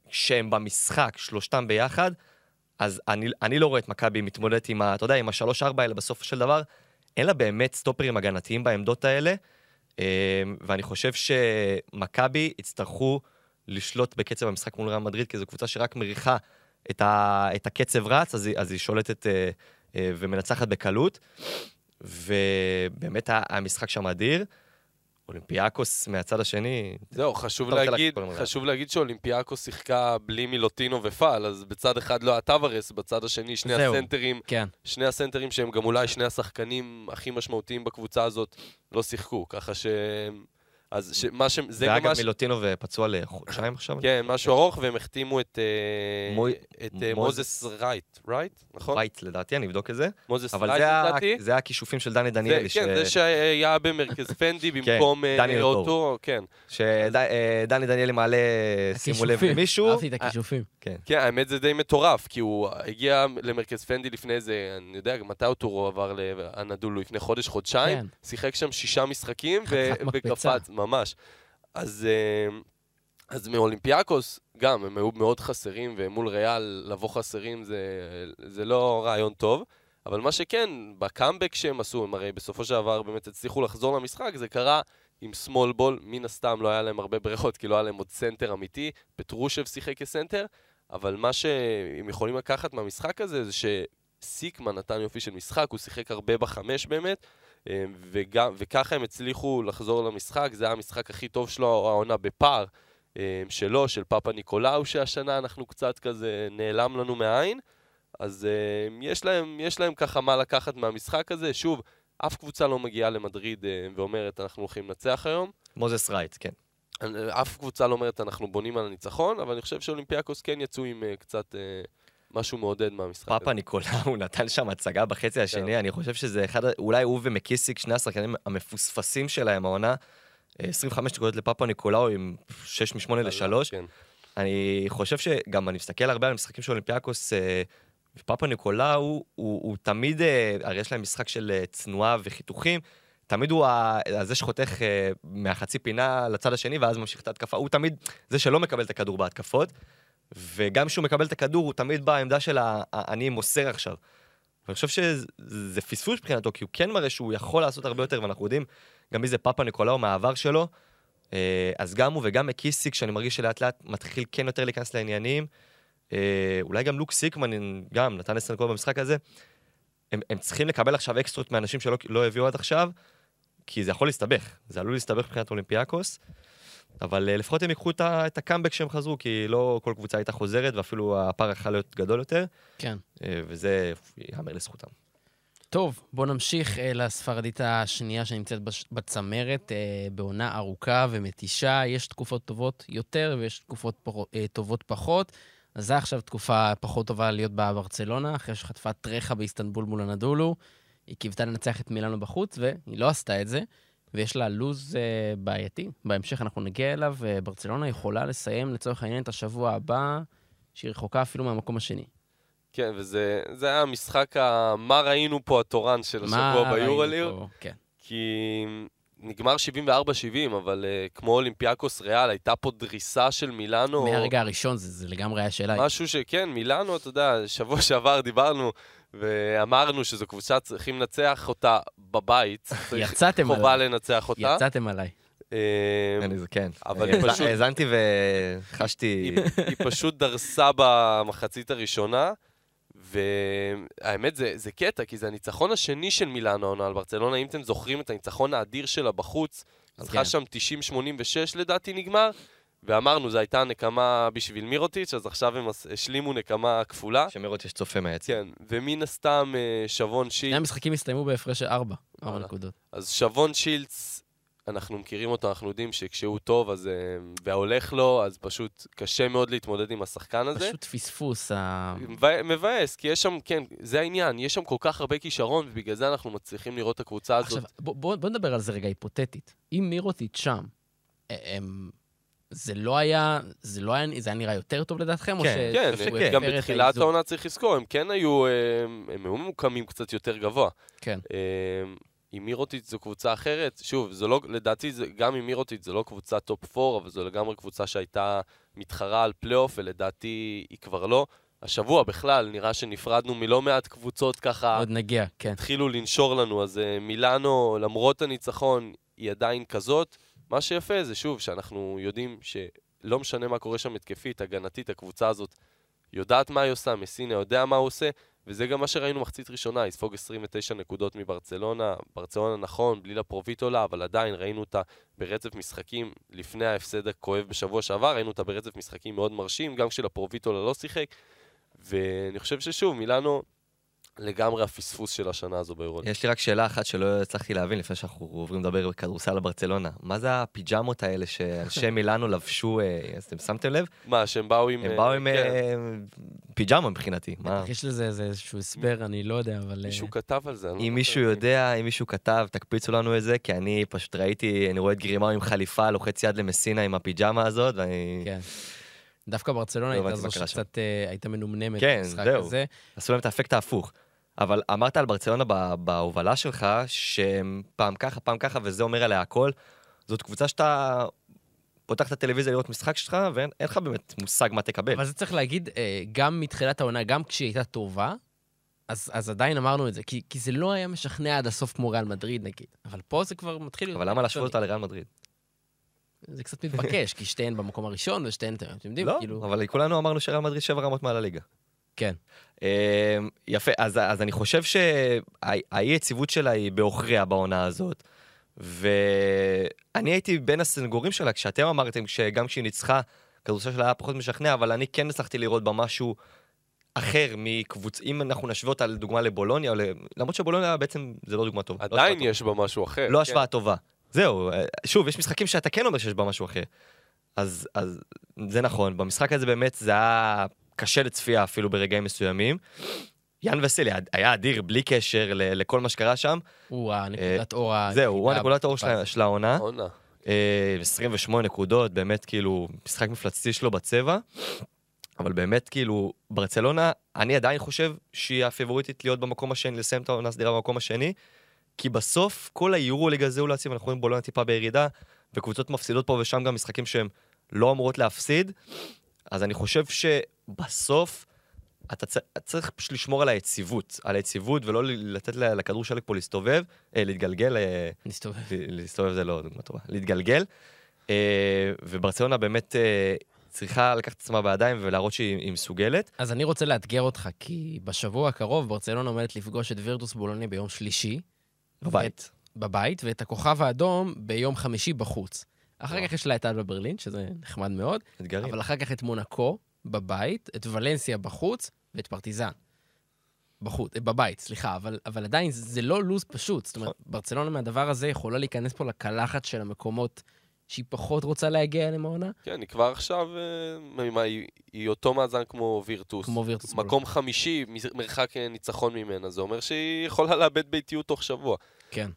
שהם במשחק, שלושתם ביחד, אז אני, אני לא רואה את מכבי מתמודדת עם ה... אתה יודע, עם השלוש-ארבע האלה בסופו של דבר. אין לה באמת סטופרים הגנתיים בעמדות האלה, אה, ואני חושב שמכבי יצטרכו לשלוט בקצב המשחק מול ריאל מדריד, כי זו קבוצה שרק מריחה את, ה, את הקצב רץ, אז היא, אז היא שולטת אה, אה, ומנצחת בקלות. ובאמת המשחק שם אדיר. אולימפיאקוס מהצד השני, זהו, חשוב להגיד. חשוב להגיד שאולימפיאקוס שיחקה בלי מילוטינוב ופאל, אז בצד אחד לא היה טבארס, בצד השני שני זהו. הסנטרים, כן. שני הסנטרים שהם גם אולי שני השחקנים הכי משמעותיים בקבוצה הזאת, לא שיחקו, ככה ש... אז ש... מה ש... זה גם מה ש... מילוטינו ופצוע לחודשיים עכשיו. כן, משהו ארוך, והם החתימו את, אה, מוי- את אה, מוזס. מוזס רייט, right? נכון? וייט לדעתי, אני אבדוק את זה. מוזס אבל רייט לדעתי. זה הכישופים של דני דניאלי. כן, זה שהיה במרכז פנדי במקום אה. אותו, כן. שדני דניאלי מעלה, שימו לב. למישהו. אהבתי את הכישופים. כן. כן, האמת זה די מטורף, כי הוא הגיע למרכז פנדי לפני איזה, אני יודע, מתי הטורו עבר לאנדולו? לפני חודש, חודשיים? כן. שיחק שם שישה משחקים. וקפץ, ממש. אז, אה, אז מאולימפיאקוס, גם, הם היו מאוד חסרים, ומול ריאל לבוא חסרים זה, זה לא רעיון טוב. אבל מה שכן, בקאמבק שהם עשו, הם הרי בסופו של דבר באמת הצליחו לחזור למשחק, זה קרה עם small ball, מן הסתם לא היה להם הרבה ברירות, כי לא היה להם עוד סנטר אמיתי, פטרושב שיחק כסנטר, אבל מה שהם יכולים לקחת מהמשחק הזה, זה שסיקמה נתן יופי של משחק, הוא שיחק הרבה בחמש באמת, וגם, וככה הם הצליחו לחזור למשחק, זה היה המשחק הכי טוב שלו, העונה בפער אה, שלו, של פפניקולאו, שהשנה אנחנו קצת כזה נעלם לנו מהעין. אז uh, יש, להם, יש להם ככה מה לקחת מהמשחק הזה. שוב, אף קבוצה לא מגיעה למדריד ואומרת, אנחנו הולכים לנצח היום. מוזס רייט, כן. אף קבוצה לא אומרת, אנחנו בונים על הניצחון, אבל אני חושב שאולימפיאקוס כן יצאו עם uh, קצת uh, משהו מעודד מהמשחק פאפה הזה. ניקולאו נתן שם הצגה בחצי כן. השני, אני חושב שזה אחד, אולי הוא ומקיסיק, שני השחקנים המפוספסים שלהם העונה. 25 נקודות לפאפה ניקולאו עם 6 מ-8 ל-3. כן. אני חושב שגם אני מסתכל הרבה על המשחקים של אולימפיאקוס, ופאפה ניקולאו הוא, הוא, הוא תמיד, אה, הרי יש להם משחק של אה, צנועה וחיתוכים, תמיד הוא זה שחותך אה, מהחצי פינה לצד השני ואז ממשיך את ההתקפה, הוא תמיד זה שלא מקבל את הכדור בהתקפות, וגם כשהוא מקבל את הכדור הוא תמיד בעמדה של אני מוסר עכשיו. ואני חושב שזה פספוס מבחינתו, כי הוא כן מראה שהוא יכול לעשות הרבה יותר, ואנחנו יודעים גם מי זה פאפה ניקולאו מהעבר שלו. אז גם הוא וגם מקיסיק, שאני מרגיש שלאט לאט מתחיל כן יותר להיכנס לעניינים. אה, אולי גם לוק סיקמן גם נתן 10 נקודות במשחק הזה. הם, הם צריכים לקבל עכשיו אקסטרות מאנשים שלא לא הביאו עד עכשיו, כי זה יכול להסתבך. זה עלול להסתבך מבחינת אולימפיאקוס. אבל uh, לפחות הם ייקחו את הקאמבק שהם חזרו, כי לא כל קבוצה הייתה חוזרת, ואפילו הפער יכול להיות גדול יותר. כן. Uh, וזה ייאמר לזכותם. טוב, בואו נמשיך uh, לספרדית השנייה שנמצאת בצמרת, uh, בעונה ארוכה ומתישה. יש תקופות טובות יותר ויש תקופות פר... uh, טובות פחות. אז זו עכשיו תקופה פחות טובה להיות בברצלונה, אחרי שחטפה טרחה באיסטנבול מול הנדולו. היא קיוותה לנצח את מילאנו בחוץ, והיא לא עשתה את זה, ויש לה לוז uh, בעייתי. בהמשך אנחנו נגיע אליו, וברצלונה יכולה לסיים לצורך העניין את השבוע הבא, שהיא רחוקה אפילו מהמקום השני. כן, וזה היה המשחק, ה... מה ראינו פה התורן של השבוע ביורליר. כן. כי נגמר 74-70, אבל uh, כמו אולימפיאקוס ריאל, הייתה פה דריסה של מילאנו. מהרגע הראשון, זה, זה לגמרי היה שאלה. משהו שכן, מילאנו, אתה יודע, שבוע שעבר דיברנו ואמרנו שזו קבוצה, צריכים לנצח אותה בבית. יצאתם עליי. חובה לנצח אותה. יצאתם עליי. אני זה כן. אבל היא פשוט... האזנתי וחשתי... היא פשוט דרסה במחצית הראשונה. והאמת זה, זה קטע, כי זה הניצחון השני של מילאנו העונה על ברצלונה, אם אתם זוכרים את הניצחון האדיר שלה בחוץ, ניצחה כן. שם 90-86 לדעתי נגמר, ואמרנו, זו הייתה נקמה בשביל מירוטיץ', אז עכשיו הם השלימו נקמה כפולה. שמירוטיץ' צופה מהעצם. כן, ומן הסתם אה, שבון שילץ... שני המשחקים הסתיימו בהפרש של 4, 4 נקודות. אז שבון שילץ אנחנו מכירים אותו, אנחנו יודעים שכשהוא טוב אז, אה, והולך לו, אז פשוט קשה מאוד להתמודד עם השחקן הזה. פשוט פספוס. ה... מבאס, כי יש שם, כן, זה העניין, יש שם כל כך הרבה כישרון, ובגלל זה אנחנו מצליחים לראות את הקבוצה הזאת. עכשיו, בוא, בוא, בוא נדבר על זה רגע היפותטית. אם מירוטיץ' שם, הם... זה לא היה, זה לא היה, זה היה נראה יותר טוב לדעתכם? כן, או ש... כן, כן. גם בתחילת העונה צריך לזכור, הם כן היו, הם, הם היו ממוקמים קצת יותר גבוה. כן. עם מירוטיץ' זו קבוצה אחרת. שוב, זה לא, לדעתי, זה, גם עם מירוטיץ' זו לא קבוצה top 4, אבל זו לגמרי קבוצה שהייתה מתחרה על פלייאוף, ולדעתי היא כבר לא. השבוע בכלל, נראה שנפרדנו מלא מעט קבוצות ככה... עוד נגיע, כן. התחילו לנשור לנו, אז אה, מילאנו, למרות הניצחון, היא עדיין כזאת. מה שיפה זה, שוב, שאנחנו יודעים שלא משנה מה קורה שם התקפית, הגנתית, הקבוצה הזאת יודעת מה היא עושה, מסינה יודע מה הוא עושה, וזה גם מה שראינו מחצית ראשונה, יספוג 29 נקודות מברצלונה. ברצלונה נכון, בלי לפרוביטולה, אבל עדיין ראינו אותה ברצף משחקים לפני ההפסד הכואב בשבוע שעבר, ראינו אותה ברצף משחקים מאוד מרשים, גם כשלפרוביטולה לא שיחק. ואני חושב ששוב, מילאנו לגמרי הפספוס של השנה הזו ביורוליג. יש לי רק שאלה אחת שלא הצלחתי להבין לפני שאנחנו עוברים לדבר בכדורסל לברצלונה. מה זה הפיג'מות האלה שאנשי מילאנו לבשו, אה, אז אתם שמתם לב? מה, שהם באו עם... הם באו עם כן. אה, פיג'מה מבחינתי. יש לזה איזשהו הסבר, אני לא יודע, אבל... מישהו אה, כתב על זה. לא אם מישהו יודע, אם מישהו כתב, תקפיצו לנו את זה, כי אני פשוט ראיתי, אני רואה את גרימאו עם חליפה, לוחץ יד למסינה עם הפיג'מה הזאת, ואני... דווקא ברצלונה לא הייתה זו שקצת הייתה מנומנמת כן, זהו. עשו להם את האפקט ההפוך. אבל אמרת על ברצלונה בהובלה שלך, שהם פעם ככה, פעם ככה, וזה אומר עליה הכל. זאת קבוצה שאתה פותח את הטלוויזיה לראות משחק שלך, ואין אין לך באמת מושג מה תקבל. אבל זה צריך להגיד, אה, גם מתחילת העונה, גם כשהיא הייתה טובה, אז, אז עדיין אמרנו את זה, כי, כי זה לא היה משכנע עד הסוף כמו ריאל מדריד, נגיד. אבל פה זה כבר מתחיל. אבל למה להשוות. אותה לריאל מדריד? זה קצת מתבקש, כי שתיהן במקום הראשון ושתיהן, אתם יודעים, לא, כאילו... אבל כולנו אמרנו שריאל מדריד שבע רמות מעל הליגה. כן. אה, יפה, אז, אז אני חושב שהאי-יציבות שלה היא בעוכריה בעונה הזאת. ואני הייתי בין הסנגורים שלה, כשאתם אמרתם שגם כשהיא ניצחה, כדורסל שלה היה פחות משכנע, אבל אני כן הצלחתי לראות בה משהו אחר מקבוצ... אם אנחנו נשווה אותה לדוגמה לבולוניה. למרות שבולוניה בעצם זה לא דוגמה טובה. לא עדיין השוואה יש בה משהו אחר. לא כן. השוואה טובה. זהו, אה, שוב, יש משחקים שאתה כן אומר שיש בה משהו אחר. אז, אז זה נכון, במשחק הזה באמת זה היה קשה לצפייה אפילו ברגעים מסוימים. יאן וסלי היה אדיר בלי קשר ל- לכל מה שקרה שם. הוא הנקודת אור ה... זהו, הוא הנקודת האור של- של העונה. עונה. אה, 28 נקודות, באמת כאילו, משחק מפלצתי שלו בצבע. אבל באמת, כאילו, ברצלונה, אני עדיין חושב שהיא הפיבוריטית להיות במקום השני, לסיים את העונה הסדירה במקום השני, כי בסוף, כל היורוליג הזה הוא להציב, אנחנו רואים בולונה טיפה בירידה, וקבוצות מפסידות פה ושם גם משחקים שהם לא אמורות להפסיד, אז אני חושב שבסוף, אתה צ- צריך פשוט לשמור על היציבות, על היציבות, ולא לתת לכדור שלג פה להסתובב, אה, להתגלגל, אה, נסתובב. ל- להסתובב זה לא דוגמה טובה, להתגלגל. אה, וברצלונה באמת אה, צריכה לקחת את עצמה בידיים ולהראות שהיא היא מסוגלת. אז אני רוצה לאתגר אותך, כי בשבוע הקרוב ברצלונה עומדת לפגוש את וירטוס בולוני ביום שלישי, בבית. בבית, ואת הכוכב האדום ביום חמישי בחוץ. אחר וואו. כך יש לה את אלבה ברלין, שזה נחמד מאוד, אתגרים. אבל אחר כך את מונקו בבית, את ולנסיה בחוץ, ואת פרטיזן. בחוץ, אה, בבית, סליחה, אבל, אבל עדיין זה, זה לא לוז פשוט. זאת אומרת, ברצלונה מהדבר הזה יכולה להיכנס פה לקלחת של המקומות שהיא פחות רוצה להגיע אליהם העונה, כן, היא כבר עכשיו, אה, מה, היא, היא אותו מאזן כמו וירטוס. כמו וירטוס. מקום חמישי, מ- מרחק אה, ניצחון ממנה, זה אומר שהיא יכולה לאבד ביתיות תוך שבוע. כן.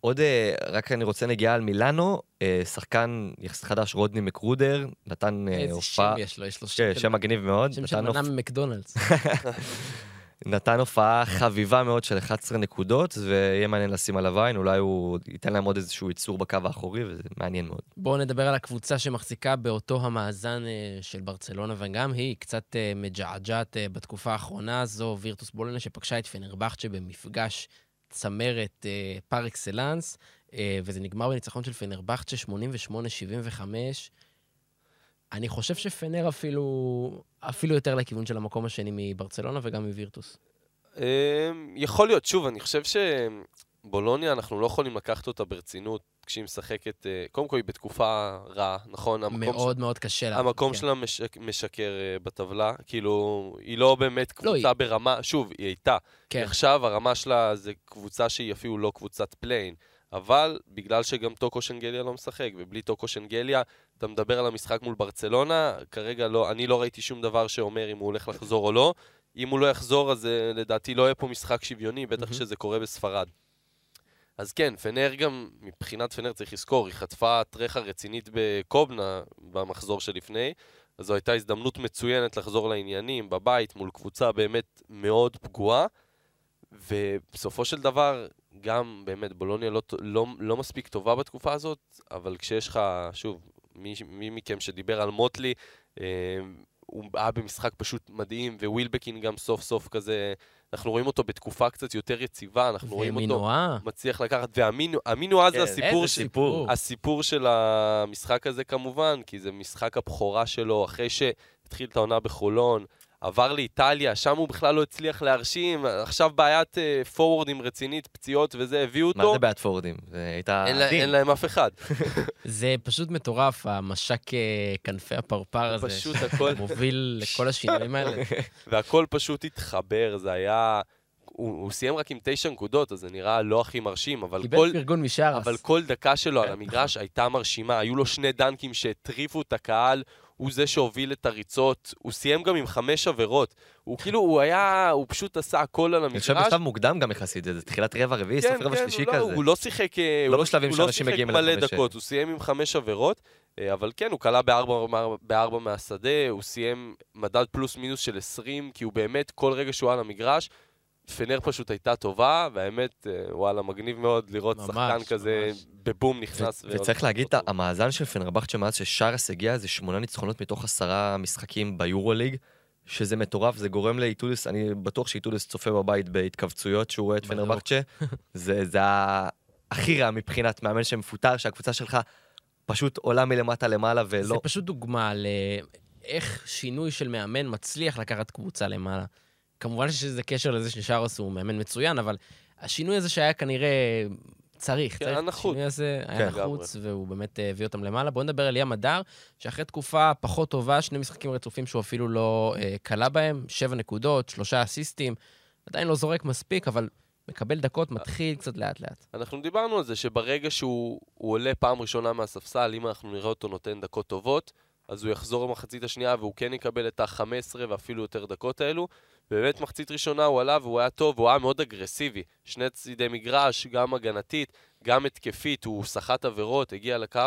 עוד, אה, רק אני רוצה נגיעה על מילאנו, שחקן יחסית חדש, רודני מקרודר, נתן אה, איזה שם הופעה... יש לו, יש לו כן, של- שם מגניב מאוד. שם של נתן מנה הופ- ממקדונלדס. נתן הופעה חביבה מאוד של 11 נקודות, ויהיה מעניין לשים עליו עין, אולי הוא ייתן להם עוד איזשהו ייצור בקו האחורי, וזה מעניין מאוד. בואו נדבר על הקבוצה שמחזיקה באותו המאזן אה, של ברצלונה, וגם היא קצת אה, מג'עג'עת אה, בתקופה האחרונה הזו, וירטוס בולנה שפגשה את פנרבכצ'ה במפגש צמרת פר אקסלנס, וזה נגמר בניצחון של פנרבכצ'ה 88-75. אני חושב שפנר אפילו, אפילו יותר לכיוון של המקום השני מברצלונה וגם מווירטוס. אה, יכול להיות, שוב, אני חושב שבולוניה, אנחנו לא יכולים לקחת אותה ברצינות כשהיא משחקת, אה, קודם כל היא בתקופה רעה, נכון? מאוד מאוד קשה לה. המקום כן. שלה משק, משקר אה, בטבלה, כאילו, היא לא באמת קבוצה היא- ברמה, שוב, היא הייתה. כן. עכשיו הרמה שלה זה קבוצה שהיא אפילו לא קבוצת play-in, אבל בגלל שגם טוקו שנגליה לא משחק, ובלי טוקו שנגליה, אתה מדבר על המשחק מול ברצלונה, כרגע לא, אני לא ראיתי שום דבר שאומר אם הוא הולך לחזור או לא. אם הוא לא יחזור, אז אה, לדעתי לא יהיה פה משחק שוויוני, בטח מהמם. שזה קורה בספרד. אז כן, פנר גם, מבחינת פנר צריך לזכור, היא חטפה טרחה רצינית בקובנה במחזור שלפני, אז זו הייתה הזדמנות מצוינת לחזור לעניינים בבית מול קבוצה באמת מאוד פגועה, ובסופו של דבר, גם באמת בולוניה לא, לא, לא מספיק טובה בתקופה הזאת, אבל כשיש לך, שוב, מי, מי מכם שדיבר על מוטלי, אה, הוא היה במשחק פשוט מדהים, ווילבקין גם סוף סוף כזה, אנחנו רואים אותו בתקופה קצת יותר יציבה, אנחנו רואים אותו ומינואה. מצליח לקחת, ואמינו אמינו אז כן, זה הסיפור, איזה ש... סיפור. הסיפור של המשחק הזה כמובן, כי זה משחק הבכורה שלו אחרי שהתחיל את העונה בחולון, עבר לאיטליה, שם הוא בכלל לא הצליח להרשים, עכשיו בעיית פורוורדים רצינית, פציעות וזה, הביאו מה אותו, זה בעד פורדים? זה הייתה אין, לה. אין להם אף אחד. זה פשוט מטורף, המשק אה, כנפי הפרפר הזה. פשוט הכל, מוביל לכל השינויים האלה. והכל פשוט התחבר, זה היה... הוא, הוא סיים רק עם תשע נקודות, אז זה נראה לא הכי מרשים, אבל כל... קיבל פרגון משרס. אבל כל דקה שלו כן, על המגרש הייתה מרשימה, היו לו שני דנקים שהטריפו את הקהל, הוא זה שהוביל את הריצות, הוא סיים גם עם חמש עבירות. הוא כאילו, הוא היה, הוא פשוט עשה הכל על אני חושב המגרש. בשלב מוקדם גם יחסית, זה תחילת רבע רביעי, כן, סוף רבע כן, שלישי הוא לא- כזה. הוא לא שיחק, אה, לא הוא בשלבים הוא שאנשים מגיעים לא שיחק אליו מלא דקות, הוא סיים עם חמש עבירות, אה, אבל כן, הוא כלה בארבע, בארבע מהשדה, הוא סיים מדד פלוס מינוס של 20, כי הוא באמת, כל רגע שהוא על המגרש, פנר פשוט הייתה טובה, והאמת, אה, וואלה, מגניב מאוד לראות ממש, שחקן כזה ממש. בבום נכנס. ו- וצריך להגיד, המאזן של פנרבכצ'ה מאז ששרס הגיע זה שמונה ניצחונות מתוך עשרה משחקים ביורוליג, שזה מטורף, זה גורם לאיטודיס, אני בטוח שאיטודיס צופה בבית בהתכווצויות שהוא רואה את. פנרבכצ'ה. זה, זה הכי רע מבחינת מאמן שמפוטר, שהקבוצה שלך פשוט עולה מלמטה למעלה זה ולא... פשוט דוגמה לאיך שינוי של מאמן מצליח לקחת קבוצה למעלה. כמובן שיש לזה קשר לזה ששארס הוא מאמן מצוין, אבל השינוי הזה שהיה כנראה צריך, כן, היה נחוץ. השינוי הזה היה כן. נחוץ, והוא באמת אה, הביא אותם למעלה. בואו נדבר על ים הדר, שאחרי תקופה פחות טובה, שני משחקים רצופים שהוא אפילו לא אה, כלה בהם, שבע נקודות, שלושה אסיסטים, עדיין לא זורק מספיק, אבל מקבל דקות, מתחיל קצת לאט-לאט. אנחנו דיברנו על זה שברגע שהוא הוא עולה פעם ראשונה מהספסל, אם אנחנו נראה אותו נותן דקות טובות, אז הוא יחזור למחצית השנייה והוא כן יקבל את ה-15 ואפילו יותר דקות האלו. באמת מחצית ראשונה הוא עלה והוא היה טוב, והוא היה מאוד אגרסיבי. שני צידי מגרש, גם הגנתית, גם התקפית, הוא סחט עבירות, הגיע לקו.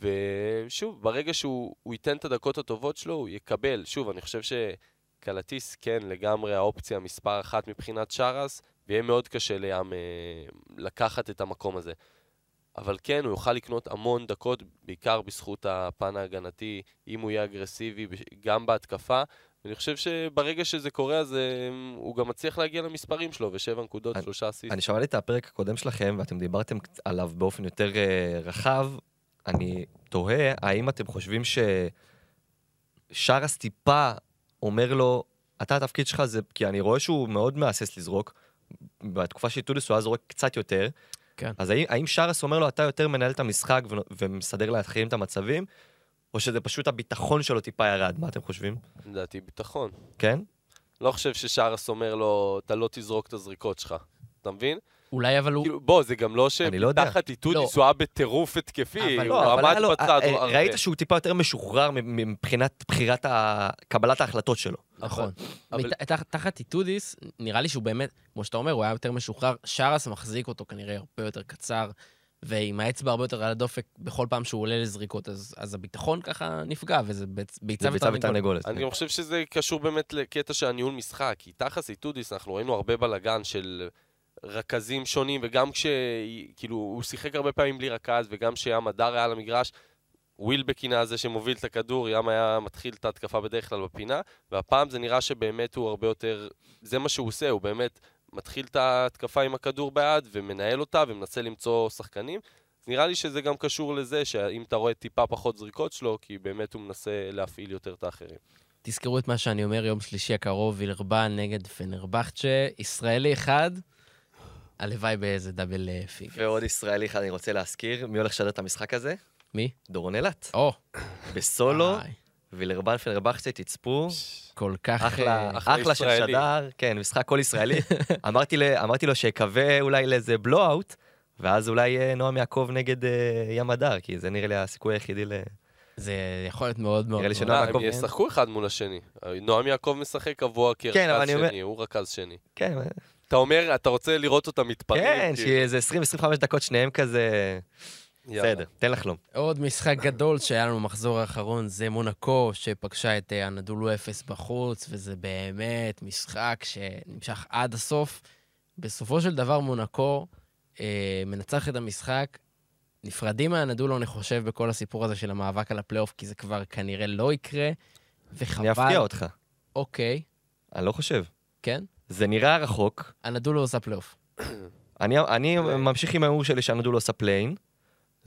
ושוב, ברגע שהוא הוא ייתן את הדקות הטובות שלו, הוא יקבל. שוב, אני חושב שקלטיס כן לגמרי האופציה מספר אחת מבחינת שרס, ויהיה מאוד קשה לים אה, לקחת את המקום הזה. אבל כן, הוא יוכל לקנות המון דקות, בעיקר בזכות הפן ההגנתי, אם הוא יהיה אגרסיבי, גם בהתקפה. ואני חושב שברגע שזה קורה, אז אה, הוא גם מצליח להגיע למספרים שלו, ושבע נקודות, אני- שלושה אסיסט. אני שמעתי את הפרק הקודם שלכם, ואתם דיברתם עליו באופן יותר אה, רחב. אני תוהה, האם אתם חושבים ששאראס טיפה אומר לו, אתה התפקיד שלך זה, כי אני רואה שהוא מאוד מהסס לזרוק. בתקופה של איטודיס הוא היה זורק קצת יותר. כן. אז האם, האם שאראס אומר לו, אתה יותר מנהל את המשחק ו- ומסדר לאחרים את המצבים, או שזה פשוט הביטחון שלו טיפה ירד? מה אתם חושבים? לדעתי, ביטחון. כן? לא חושב ששאראס אומר לו, אתה לא תזרוק את הזריקות שלך. אתה מבין? אולי אבל הוא... כאילו, בוא, זה גם לא אני לא יודע. שתחת איטודיס לא. הוא היה בטירוף התקפי, אבל הוא לא, אבל עמד היה לו- בצד. ראית שהוא טיפה יותר משוחרר מבחינת בחירת ה- קבלת ההחלטות שלו. נכון. תחת איטודיס, נראה לי שהוא באמת, כמו שאתה אומר, הוא היה יותר משוחרר. שאראס מחזיק אותו כנראה הרבה יותר קצר, ועם האצבע הרבה יותר על הדופק בכל פעם שהוא עולה לזריקות, אז, אז הביטחון ככה נפגע, וזה ביצ- ביצה ותרנגולת. אני גם חושב שזה קשור באמת לקטע של הניהול משחק, כי תחת איטודיס אנחנו ראינו הרבה בלאגן של רכזים שונים, וגם כש... כאילו, הוא שיחק הרבה פעמים בלי רכז, וגם שים הדר היה על המגרש, ווילבקין היה זה שמוביל את הכדור, ים היה מתחיל את ההתקפה בדרך כלל בפינה, והפעם זה נראה שבאמת הוא הרבה יותר... זה מה שהוא עושה, הוא באמת מתחיל את ההתקפה עם הכדור ביד, ומנהל אותה, ומנסה למצוא שחקנים. אז נראה לי שזה גם קשור לזה, שאם אתה רואה טיפה פחות זריקות שלו, כי באמת הוא מנסה להפעיל יותר את האחרים. תזכרו את מה שאני אומר יום שלישי הקרוב, וילרבן נגד פנרבכצ'ה, ישראלי אחד, הלוואי באיזה דאבל אה, פיגר. ועוד ישראלי אחד אני רוצה להזכיר, מי הולך לשדר את המשחק הזה? מי? דורון אילת. או, בסולו, וילרבן פנרבכצ'ה, תצפו. כל כך... אחלה, אה, אחלה אחלה של. שדר, כן, משחק כל ישראלי. אמרתי ל- אמרתי לו שיקווה אולי לאיזה בלואאוט, ואז אולי אה, נועם יעקב נגד אה, ים הדר, כי זה נראה לי הסיכוי היחידי ל... זה יכול להיות מאוד מאוד... נראה לי. שנועם אה, הם יעקב- ישחקו אחד מול השני. נועם יעקב משחק קבוע כן, כרכז אבל אני אומר- שני, הוא רכז שני. כן, אתה אומר, אתה רוצה לראות אותם מתפרעים? כן, כאילו. שיהיה איזה 20-25 דקות שניהם כזה... בסדר, תן לחלום. עוד משחק גדול שהיה לנו במחזור האחרון, זה מונקו, שפגשה את אה, הנדולו אפס בחוץ, וזה באמת משחק שנמשך עד הסוף. בסופו של דבר מונקו אה, מנצח את המשחק. נפרדים מאנאדולו, אני חושב, בכל הסיפור הזה של המאבק על הפלייאוף, כי זה כבר כנראה לא יקרה, וחבל. אני אפתיע אותך, אוקיי, אני לא חושב. כן? זה נראה רחוק. אנאדולו עושה פלייאוף. אני, אני ממשיך עם ההוא שלי שאנאדולו עושה play-in.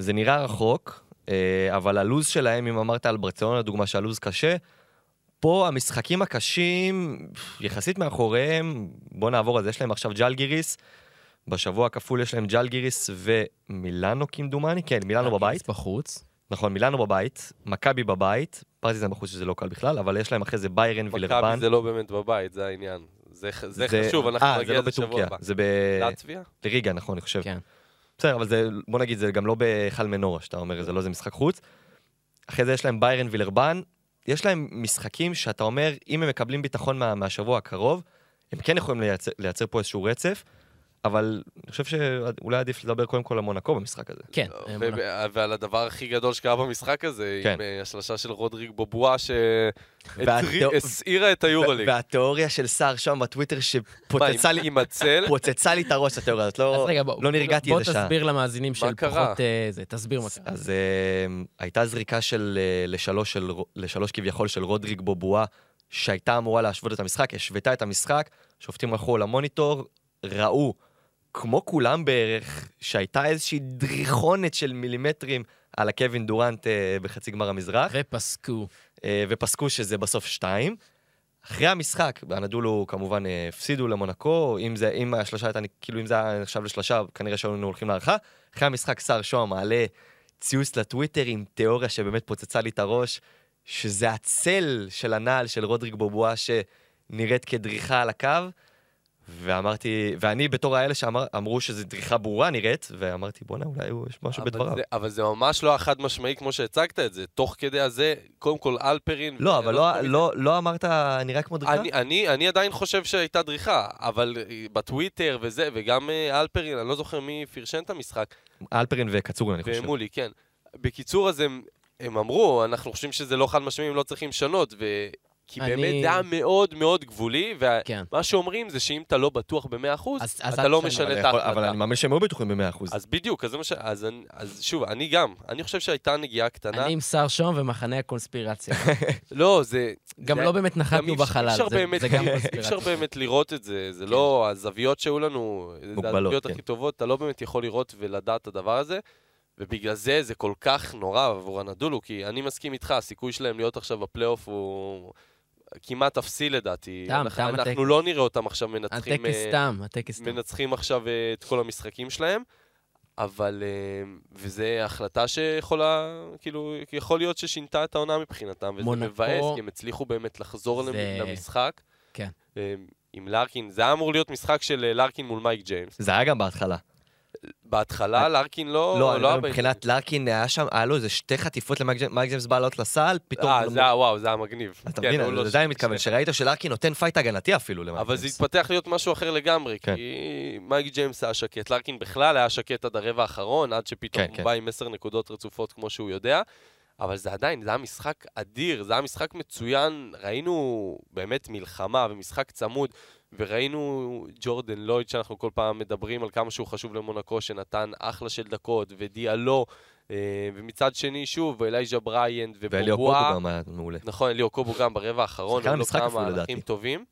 זה נראה רחוק, אה, אבל הלוז שלהם, אם אמרת על ברצלונה, לדוגמה, שהלוז קשה, פה המשחקים הקשים, יחסית מאחוריהם, בואו נעבור על זה, יש להם עכשיו ג'לגיריס, בשבוע הכפול יש להם ג'לגיריס ומילאנו כמדומני, כן, מילאנו בבית, בחוץ. נכון, מילאנו בבית, מכבי בבית, פרטיזן בחוץ שזה לא קל בכלל, אבל יש להם אחרי זה ביירן וילרבן. מכבי זה לא באמת בבית, זה העניין. זה זה זה- חשוב, אנחנו אה, זה נגיע לא לזה שבוע בטורקיה, הבא. זה ב... לטביה? בריגה, נכון, אני חושב. כן. בסדר, אבל זה, בוא נגיד, זה גם לא בהיכל מנורה, שאתה אומר, זה לא איזה משחק חוץ. אחרי זה יש להם ביירן וילרבן. יש להם משחקים שאתה אומר, אם הם מקבלים ביטחון מה, מהשבוע הקרוב, הם כן יכולים לייצר, לייצר פה איזשהו רצף, אבל אני חושב שאולי עדיף לדבר קודם כל על מונקו במשחק הזה. כן. ו- אה, ו- ועל הדבר הכי גדול שקרה במשחק הזה, כן. עם אה, השלשה של רודריג בובואה, שהסעירה את היורוליג. והתיאוריה של סער שם בטוויטר שפוצצה לי... עם הצל? פוצצה לי את הראש, התיאוריה הזאת, אז לא, בוא, לא נרגעתי בוא איזה שעה. תסביר למאזינים של קרה? פחות... אה, זה, תסביר מה קרה. אז הייתה זריקה של לשלוש, של, לשלוש כביכול של רודריג בובואה, שהייתה אמורה להשוות את המשחק, השוותה את המשחק, שופטים הלכו למוניטור, ראו, כמו כולם בערך, שהייתה איזושהי דריכונת של מילימטרים על הקווין דורנט אה, בחצי גמר המזרח, ופסקו. אה, ופסקו שזה בסוף שתיים. אחרי המשחק, הנדולו כמובן אה, הפסידו למונקו, אם, זה, אם השלושה הייתה, כאילו אם זה היה נחשב לשלושה, כנראה שהיינו הולכים להערכה. אחרי המשחק שר שוהם מעלה ציוץ לטוויטר עם תיאוריה שבאמת פוצצה לי את הראש, שזה הצל של הנעל של רודריג בובואה שנראית כדריכה על הקו. ואמרתי, ואני בתור האלה שאמרו שזו דריכה ברורה נראית, ואמרתי בואנה אולי יש משהו אבל בדבריו. זה- אבל זה ממש לא החד משמעי כמו שהצגת את זה. תוך כדי הזה, קודם כל אלפרין... לא, אבל לא, תמיד- לא, לא אמרת נראה כמו דריכה? אני, אני, אני עדיין חושב שהייתה דריכה, אבל אה, בטוויטר וזה, וגם אה, אלפרין, אני לא זוכר מי פרשן את המשחק, אלפרין וקצורין אני חושב. ומולי, כן. בקיצור, אז הם, הם אמרו, אנחנו חושבים שזה לא חד משמעי, הם לא צריכים לשנות, ו... כי אני- באמת זה היה מאוד מאוד גבולי, ומה כן. שאומרים זה שאם אתה לא בטוח ב-100%, אז- אז אתה לא תשנה. משנה את ההחלטה. אבל אני מאמין שהם היו בטוחים ב-100%. אז בדיוק, אז ש... אז, אני- אז שוב, אני גם, אני חושב שהייתה נגיעה קטנה. אני עם שר שום ומחנה הקונספירציה. לא, זה... גם זה- לא באמת נחתנו בחלל, זה- באמת- זה גם אי אפשר קונספירציה. באמת לראות את זה, זה לא, הזוויות שהיו לנו, זה מוגבלות, הזוויות כן. הכי טובות, אתה לא באמת יכול לראות ולדעת את הדבר הזה, ובגלל זה זה כל כך נורא עבור הנדולו, כי אני מסכים איתך, הסיכוי שלהם להיות עכשיו בפלייאוף הוא כמעט אפסי לדעתי. תם, אנחנו- תם אנחנו. לא נראה אותם עכשיו מנצחים, הטקס אה, סתם, הטקס סתם. מנצחים עכשיו אה, את כל המשחקים שלהם. אבל, אה, וזו החלטה שיכולה, כאילו, יכול להיות ששינתה את העונה מבחינתם, וזה מונקו- מבאס, כי הם הצליחו באמת לחזור זה- למשחק. כן. עם לארקין, זה היה אמור להיות משחק של לארקין מול מייק ג'יימס. זה היה גם בהתחלה. בהתחלה לארקין לא... לא, אני לא מבחינת לארקין היה שם, היה לו איזה שתי חטיפות למייק ג'יימס, ג'יימס לעלות לסל, פתאום... אה, זה היה, וואו, זה היה מגניב. אתה כן, מבין, הוא לא אני ש- מתכוון, שראית שלארקין נותן פייט הגנתי אפילו למייק אבל זה ג'יימס. התפתח להיות משהו אחר לגמרי, כן. כי מייק ג'יימס היה שקט, לארקין בכלל היה שקט עד הרבע האחרון, עד שפתאום הוא כן. בא עם עשר נקודות רצופות כמו שהוא יודע, אבל זה עדיין, זה היה משחק אדיר, זה היה משחק מצוין, ראינו באמת מלחמה ומשחק צמוד, וראינו ג'ורדן לויד, שאנחנו כל פעם מדברים על כמה שהוא חשוב למונקו, שנתן אחלה של דקות, ודיאלו, אה, ומצד שני, שוב, אלייז'ה בריאנט ואלי אוקובו ובובואה. גם היה מעולה. נכון, אלי אוקובו גם ברבע האחרון, שחקן היו לו המשחק כמה אפילו, לדעתי. טובים.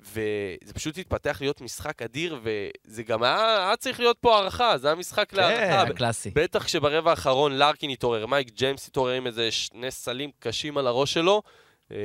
וזה פשוט התפתח להיות משחק אדיר, וזה גם היה, היה צריך להיות פה הארכה, זה היה משחק כן. להארכה. הקלאסי. בטח כשברבע האחרון לארקין התעורר, מייק ג'יימס התעורר עם איזה שני סלים קשים על הראש שלו, אה,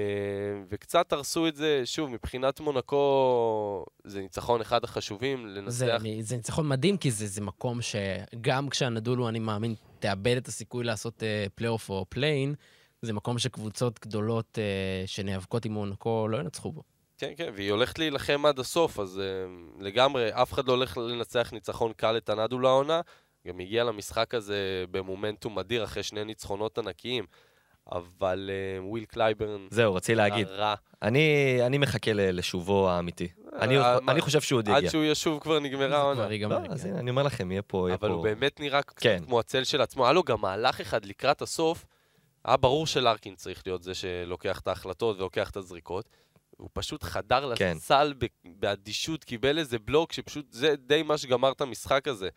וקצת הרסו את זה, שוב, מבחינת מונקו, זה ניצחון אחד החשובים, זה, לנצח. אני- זה ניצחון מדהים, כי זה, זה מקום שגם כשאנאדולו, אני מאמין, תאבד את הסיכוי לעשות אה, פלייאוף או פליי-אין, זה מקום שקבוצות גדולות אה, שנאבקות עם מונקו לא ינצחו בו. כן, כן, והיא הולכת להילחם עד הסוף, אז אה, לגמרי, אף אחד לא הולך לנצח ניצחון קל את אנאדולו העונה. גם הגיע למשחק הזה במומנטום אדיר אחרי שני ניצחונות ענקיים. אבל אה, וויל קלייברן... זהו, רציתי להגיד. רע. אני אני מחכה ל- לשובו האמיתי. אני- אה, מה- אני חושב שהוא עוד עד יגיע. שהוא ישוב כבר נגמרה העונה. לא, אז הנה, אני אומר לכם, יהיה פה... יהיה אבל פה- הוא באמת נראה קצת כן. כמו הצל של עצמו. היה לו גם מהלך אחד לקראת הסוף. היה ברור שלארקין צריך להיות זה שלוקח את ההחלטות ולוקח את הזריקות. הוא פשוט חדר כן. לסל באדישות, קיבל איזה בלוק שפשוט, זה די מה שגמר את המשחק הזה.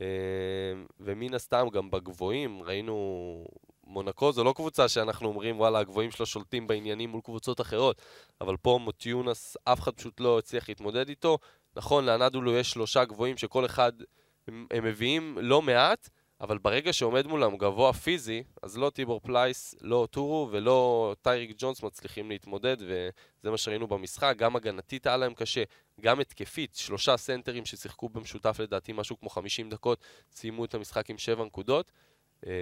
אה, ומן הסתם, גם בגבוהים, ראינו... מונקו זו לא קבוצה שאנחנו אומרים, וואלה, הגבוהים שלו שולטים בעניינים מול קבוצות אחרות, אבל פה מוטיונס, אף אחד פשוט לא הצליח להתמודד איתו. נכון, לאנאדולו יש שלושה גבוהים שכל אחד, הם, הם מביאים לא מעט, אבל ברגע שעומד מולם גבוה פיזי, אז לא טיבור פלייס, לא אוטורו ולא טייריק ג'ונס מצליחים להתמודד, וזה מה שראינו במשחק. גם הגנתית היה להם קשה, גם התקפית. שלושה סנטרים ששיחקו במשותף לדעתי משהו כמו 50 דקות, סיימו את המשחק עם 7 נקודות. אה,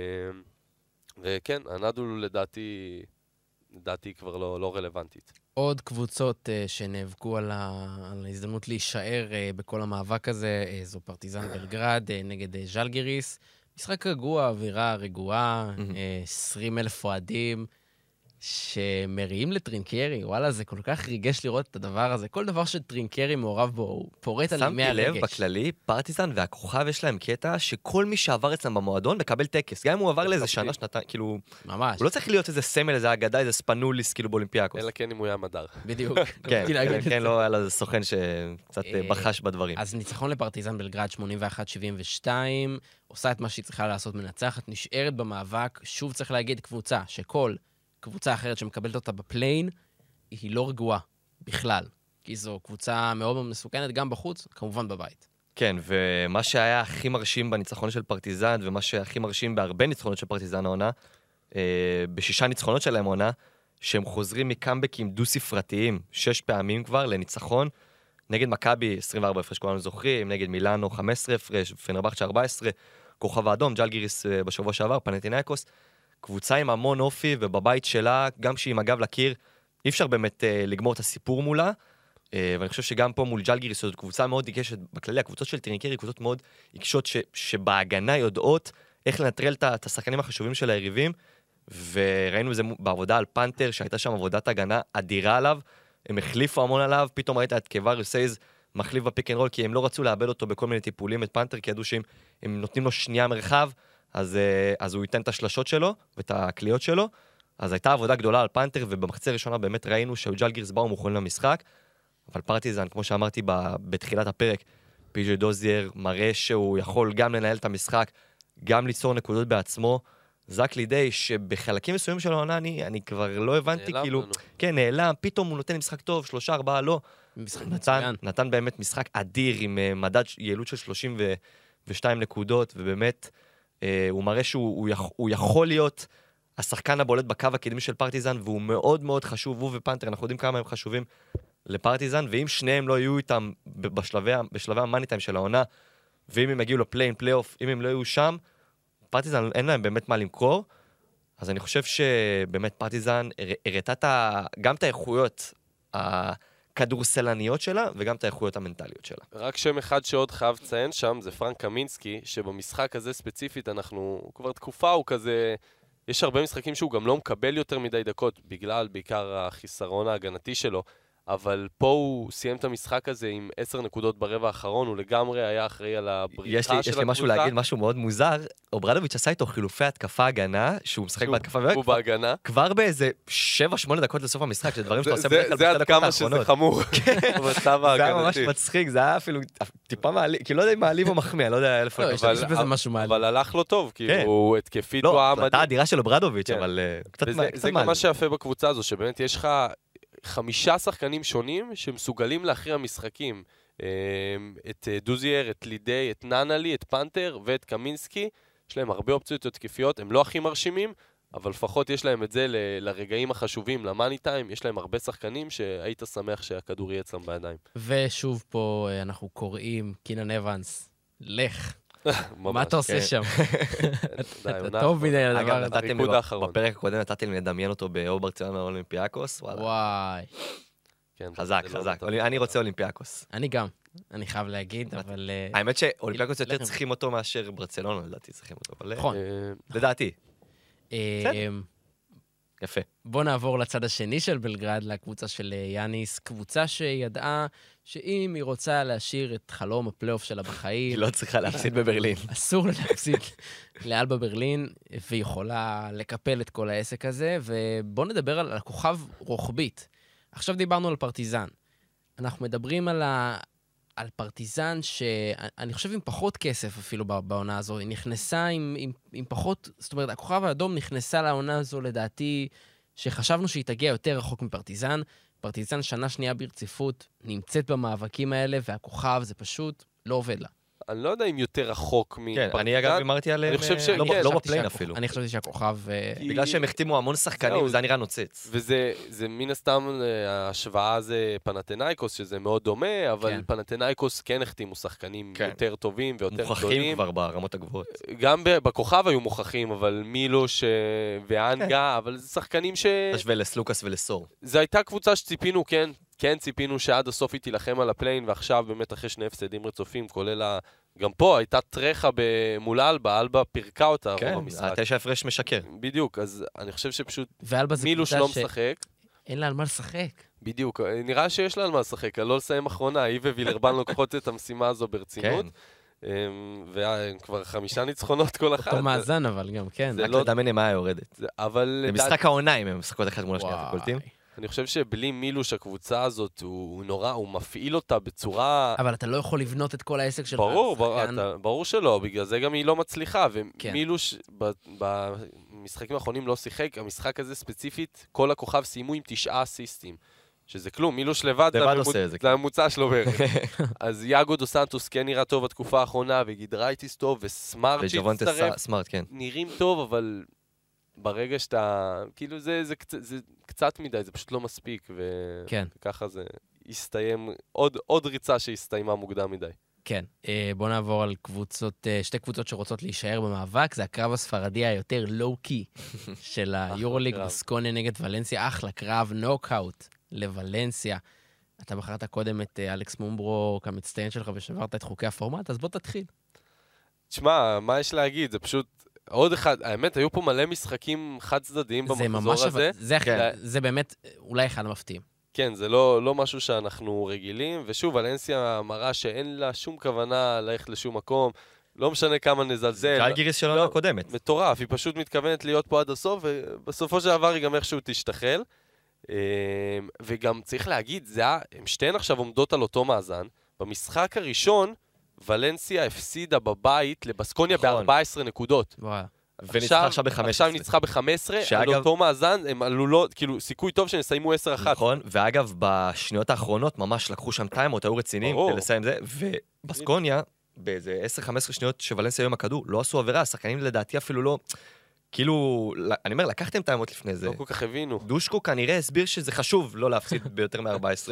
וכן, הנדולו לדעתי, לדעתי כבר לא, לא רלוונטית. עוד קבוצות uh, שנאבקו על, ה... על ההזדמנות להישאר uh, בכל המאבק הזה, uh, זו פרטיזן בלגרד uh, נגד uh, ז'לגיריס. משחק רגוע, אווירה רגועה, uh, 20 אלף אוהדים. שמריעים לטרינקרי, וואלה, זה כל כך ריגש לראות את הדבר הזה. כל דבר שטרינקרי מעורב בו, הוא פורט על נימי נשמתי, הרגש. לב בכללי, פרטיזן והכוכב יש להם קטע שכל מי שעבר אצלם במועדון מקבל טקס. גם אם הוא עבר לאיזה. שנה, שנתיים, כאילו, ממש, הוא לא צריך להיות איזה סמל, איזה אגדה, איזה ספנוליס, כאילו באולימפיאקוס. אלא כן אם הוא ים מדר. בדיוק. כן, כן, כן, זה. לא היה לו סוכן שקצת אה, אה, בחש בדברים. אז ניצחון לפרטיזן בלגרד 81-72, עושה את מה שהיא צריכה לעשות, מנצחת, נשארת במאבק. שוב צריך להגיד, קבוצה שכל קבוצה אחרת שמקבלת אותה בפליין, היא לא רגועה בכלל. כי זו קבוצה מאוד מאוד מסוכנת, גם בחוץ, כמובן בבית. כן, ומה שהיה הכי מרשים בניצחון של פרטיזן, ומה שהכי מרשים בהרבה ניצחונות של פרטיזן העונה, אה, בשישה ניצחונות שלהם העונה, שהם חוזרים מקאמבקים דו-ספרתיים, שש פעמים כבר, לניצחון. נגד מכבי, 24 הפרש, כולנו זוכרים, נגד מילאנו, 15 הפרש, פנרבכצ'ה 14, כוכב האדום, ג'לגיריס אה, בשבוע שעבר, פנטינאיקוס. קבוצה עם המון אופי, ובבית שלה, גם כשהיא עם הגב לקיר, אי אפשר באמת אה, לגמור את הסיפור מולה. אה, ואני חושב שגם פה מול ג'לגיריס זאת קבוצה מאוד עיקשת, בכללי הקבוצות של טרינקרי קבוצות מאוד עיקשות ש, שבהגנה יודעות איך לנטרל את השחקנים החשובים של היריבים, וראינו את זה בעבודה על פנתר, שהייתה שם עבודת הגנה אדירה עליו, הם החליפו המון עליו, פתאום ראית את קווריוס הייז מחליף בפיק אנד רול, כי הם לא רצו לאבד אותו בכל מיני טיפולים, את פנתר, כי ידעו שאם הם נותנים לו שנייה מרחב, אז, אה, אז הוא ייתן את השלשות שלו ואת הקליעות שלו. אז הייתה עבודה גדולה על פנתר, ובמחצה הראשונה באמת ראינו שהג'לגירס באו מוכנים למשחק. אבל פרטיזן, כמו שאמרתי ב- בתחילת הפרק, פי.ג'י דוזייר מראה שהוא יכול גם לנהל את המשחק, גם ליצור נקודות בעצמו. זה רק לידי שבחלקים מסוימים של העונה אני, אני כבר לא הבנתי, נעלם כאילו, לנו. כן, נעלם, פתאום הוא נותן משחק טוב, שלושה, ארבעה, לא. משחק נתן, מצוין. נתן באמת משחק אדיר עם אה, מדד יעילות של 32 נקודות, ובאמת, הוא מראה שהוא הוא יכ, הוא יכול להיות השחקן הבולט בקו הקדמי של פרטיזן, והוא מאוד מאוד חשוב, הוא ופנתר, אנחנו יודעים כמה הם חשובים לפרטיזן, ואם שניהם לא יהיו איתם בשלבי, בשלבי המאני טיים של העונה, ואם הם יגיעו לפליי-אין, פלייאוף, אם הם לא יהיו שם, פרטיזן אין להם באמת מה למכור. אז אני חושב שבאמת פרטיזן הר- הראתה גם את האיכויות הכדורסלניות שלה, וגם את האיכויות המנטליות שלה. רק שם אחד שעוד חייב לציין שם זה פרנק קמינסקי, שבמשחק הזה ספציפית אנחנו, כבר תקופה הוא כזה, יש הרבה משחקים שהוא גם לא מקבל יותר מדי דקות, בגלל בעיקר החיסרון ההגנתי שלו, אבל פה הוא סיים את המשחק הזה עם עשר נקודות ברבע האחרון, הוא לגמרי היה אחראי על הבריחה יש של הקבוצה. יש לי משהו להגיד, משהו מאוד מוזר. אוברדוביץ' עשה איתו חילופי התקפה-הגנה, שהוא משחק שהוא- בהתקפה, הוא בהגנה. כבר באיזה 7-8 דקות לסוף המשחק, שזה דברים שאתה זה- עושה בדרך זה- כלל זה בשתי עד הדקות כמה שזה האחרונות. חמור במצב זה היה ממש. מצחיק, זה היה אפילו טיפה מעליב, כאילו לא יודע אם מעליב או מחמיא, לא יודע איפה... לא, אבל- יש בזה משהו מעליב. אבל הלך לו טוב, כן. כאילו, הוא התקפית, הוא לא, היה מדהים. אדירה של אוברדוביץ', כן. אבל אה, קצת קצת זה גם מעליב. מה שיפה בקבוצה הזו, שבאמת יש לך חמישה שחקנים שונים שמסוגלים להכריע משחקים. אה, את אה, דוזייר, את לידי, את ננלי, את פנתר ואת קמינסקי. יש להם הרבה אופציות התקפיות, הם לא הכי מרשימים, אבל לפחות יש להם את זה ל- לרגעים החשובים, למאני טיים, יש להם הרבה שחקנים שהיית שמח שהכדור יהיה אצלם בידיים. ושוב פה אה, אנחנו קוראים, קינן אבנס, לך. מה אתה עושה כן. שם? אתה טוב מדי אגב, הזה. נתתם לי הריקוד ב- האחרון. בפרק הקודם נתתי לי לדמיין אותו באו ברציונה אולימפיאקוס, וואלה. וואי. כן, חזק, לא חזק. אני רוצה אולימפיאקוס. אני גם, אני חייב להגיד, אבל... אה, האמת שאולימפיאקוס יותר. צריכים אותו מאשר ברצלונה, לדעתי צריכים אותו. אבל, אה, נכון. אה, לדעתי. אה, יפה. בוא נעבור לצד השני של בלגרד, לקבוצה של יאניס, קבוצה שידעה שאם היא רוצה להשאיר את חלום הפלייאוף שלה היא בחיים, לא צריכה להפסיד בברלין. אסור לה להפסיד לאלבה ברלין, והיא יכולה לקפל את כל העסק הזה, ובואו נדבר על הכוכב רוחבית. עכשיו דיברנו על פרטיזן. אנחנו מדברים על, ה... על פרטיזן שאני חושב עם פחות כסף אפילו בע- בעונה הזו. היא נכנסה עם, עם, עם פחות, זאת אומרת, הכוכב האדום נכנסה לעונה הזו לדעתי, שחשבנו שהיא תגיע יותר רחוק מפרטיזן. פרטיזן שנה שנייה ברציפות נמצאת במאבקים האלה, והכוכב זה פשוט לא עובד לה. אני לא יודע אם יותר רחוק מפרטיזן. כן, אני אגב הימרתי עליהם, אני חושב אה, ש- לא ב- כן, לא בפליי-אין אפילו. אני חשבתי שהכוכב... אה, כי- בגלל שהם החתימו המון שחקנים. וזה היה נראה נוצץ. וזה זה מן הסתם, אה, ההשוואה זה פנתנאיקוס, שזה מאוד דומה, אבל כן. פנתנאיקוס כן החתימו שחקנים כן. יותר טובים ויותר מוכחים גדולים. כבר ברמות הגבוהות. גם ב- בכוכב היו מוכחים, אבל מילוש ואנגה, אבל זה שחקנים ש... תשווה לסלוקאס ולסור. זו הייתה קבוצה שציפינו, כן, כן ציפינו שעד הסוף היא תילחם על הפליי-אין, ועכשיו באמת אחרי שני הפסדים רצופים, כולל גם פה הייתה טרחה מול אלבה, אלבה פירקה אותה כן, רוב המשחק. התשע הפרש משקר. בדיוק, אז אני חושב שפשוט מילוש לא שאין משחק. לה על מה לשחק. בדיוק, נראה שיש לה על מה לשחק, על לא לסיים אחרונה, היא ווילרבן לוקחות את המשימה הזו ברצינות. כן. אמ, והם כבר חמישה ניצחונות כל אחת. אותו מאזן אבל גם, כן. זה רק לא- לדמיין מה היה יורדת. אבל זה לדעת- משחק העונה אם הם משחקות אחד מול השנייה וואי. וקולטים. אני חושב שבלי מילוש הקבוצה הזאת, הוא הוא נורא, הוא מפעיל אותה בצורה... אבל אתה לא יכול לבנות את כל העסק שלך. ברור, שחקן. אתה, ברור שלא, בגלל זה גם היא לא מצליחה, כן. ומילוש ב- במשחקים האחרונים לא שיחק, המשחק הזה ספציפית, כל הכוכב סיימו עם תשעה אסיסטים, שזה כלום, מילוש לבד, לבד את זה, זה הממוצע שלו בערך. אז יאגו דו סנטוס כן נראה טוב בתקופה האחרונה, וגידרייטיס טוב, וסמארט שהצטרף, סמארט, כן. נראים טוב, אבל ברגע שאתה, כאילו זה, זה, קצ- זה קצת מדי, זה פשוט לא מספיק, ו... כן. וככה זה הסתיים, עוד, עוד ריצה שהסתיימה מוקדם מדי. כן. אה, בואו נעבור על קבוצות, אה, שתי קבוצות שרוצות להישאר במאבק. זה הקרב הספרדי היותר לואו-קי של היורוליג. בסקוניה נגד ולנסיה. אחלה קרב, נוקאוט לוולנסיה. אתה בחרת קודם את אה, אלכס מומברו כמצטיין שלך ושברת את חוקי הפורמט, אז בוא תתחיל. תשמע, מה יש להגיד? זה פשוט עוד אחד, האמת, היו פה מלא משחקים חד צדדיים זה ממש, במחזור אבל- הזה. זה, כן. זה באמת אולי אחד המפתיעים. כן, זה לא, לא משהו שאנחנו רגילים, ושוב, ולנסיה מראה שאין לה שום כוונה ללכת לשום מקום, לא משנה כמה נזלזל. ג'לגיריס של לא. העונה הקודמת. מטורף, היא פשוט מתכוונת להיות פה עד הסוף, ובסופו של דבר היא גם איכשהו תשתחל. אה, וגם צריך להגיד, זה היה, הם שתיהן עכשיו עומדות על אותו מאזן. במשחק הראשון, ולנסיה הפסידה בבית לבסקוניה נכון. ב-14 נקודות. וואי. וניצחה עכשיו ב-15. עכשיו ניצחה ב-15, על שאגב- אותו מאזן, הם עלולות, כאילו, סיכוי טוב שהם יסיימו 10-1. נכון, ואגב, בשניות האחרונות ממש לקחו שם טיימות, היו רציניים. כדי לסיים זה, ובסקוניה, באיזה 10-15 שניות שוולנסיה היו עם הכדור, לא עשו עבירה, השחקנים לדעתי אפילו לא, כאילו, אני אומר, לקחתם טיימות לפני זה. לא כל כך הבינו. דושקו כנראה הסביר שזה חשוב לא להפסיד ביותר מ-14,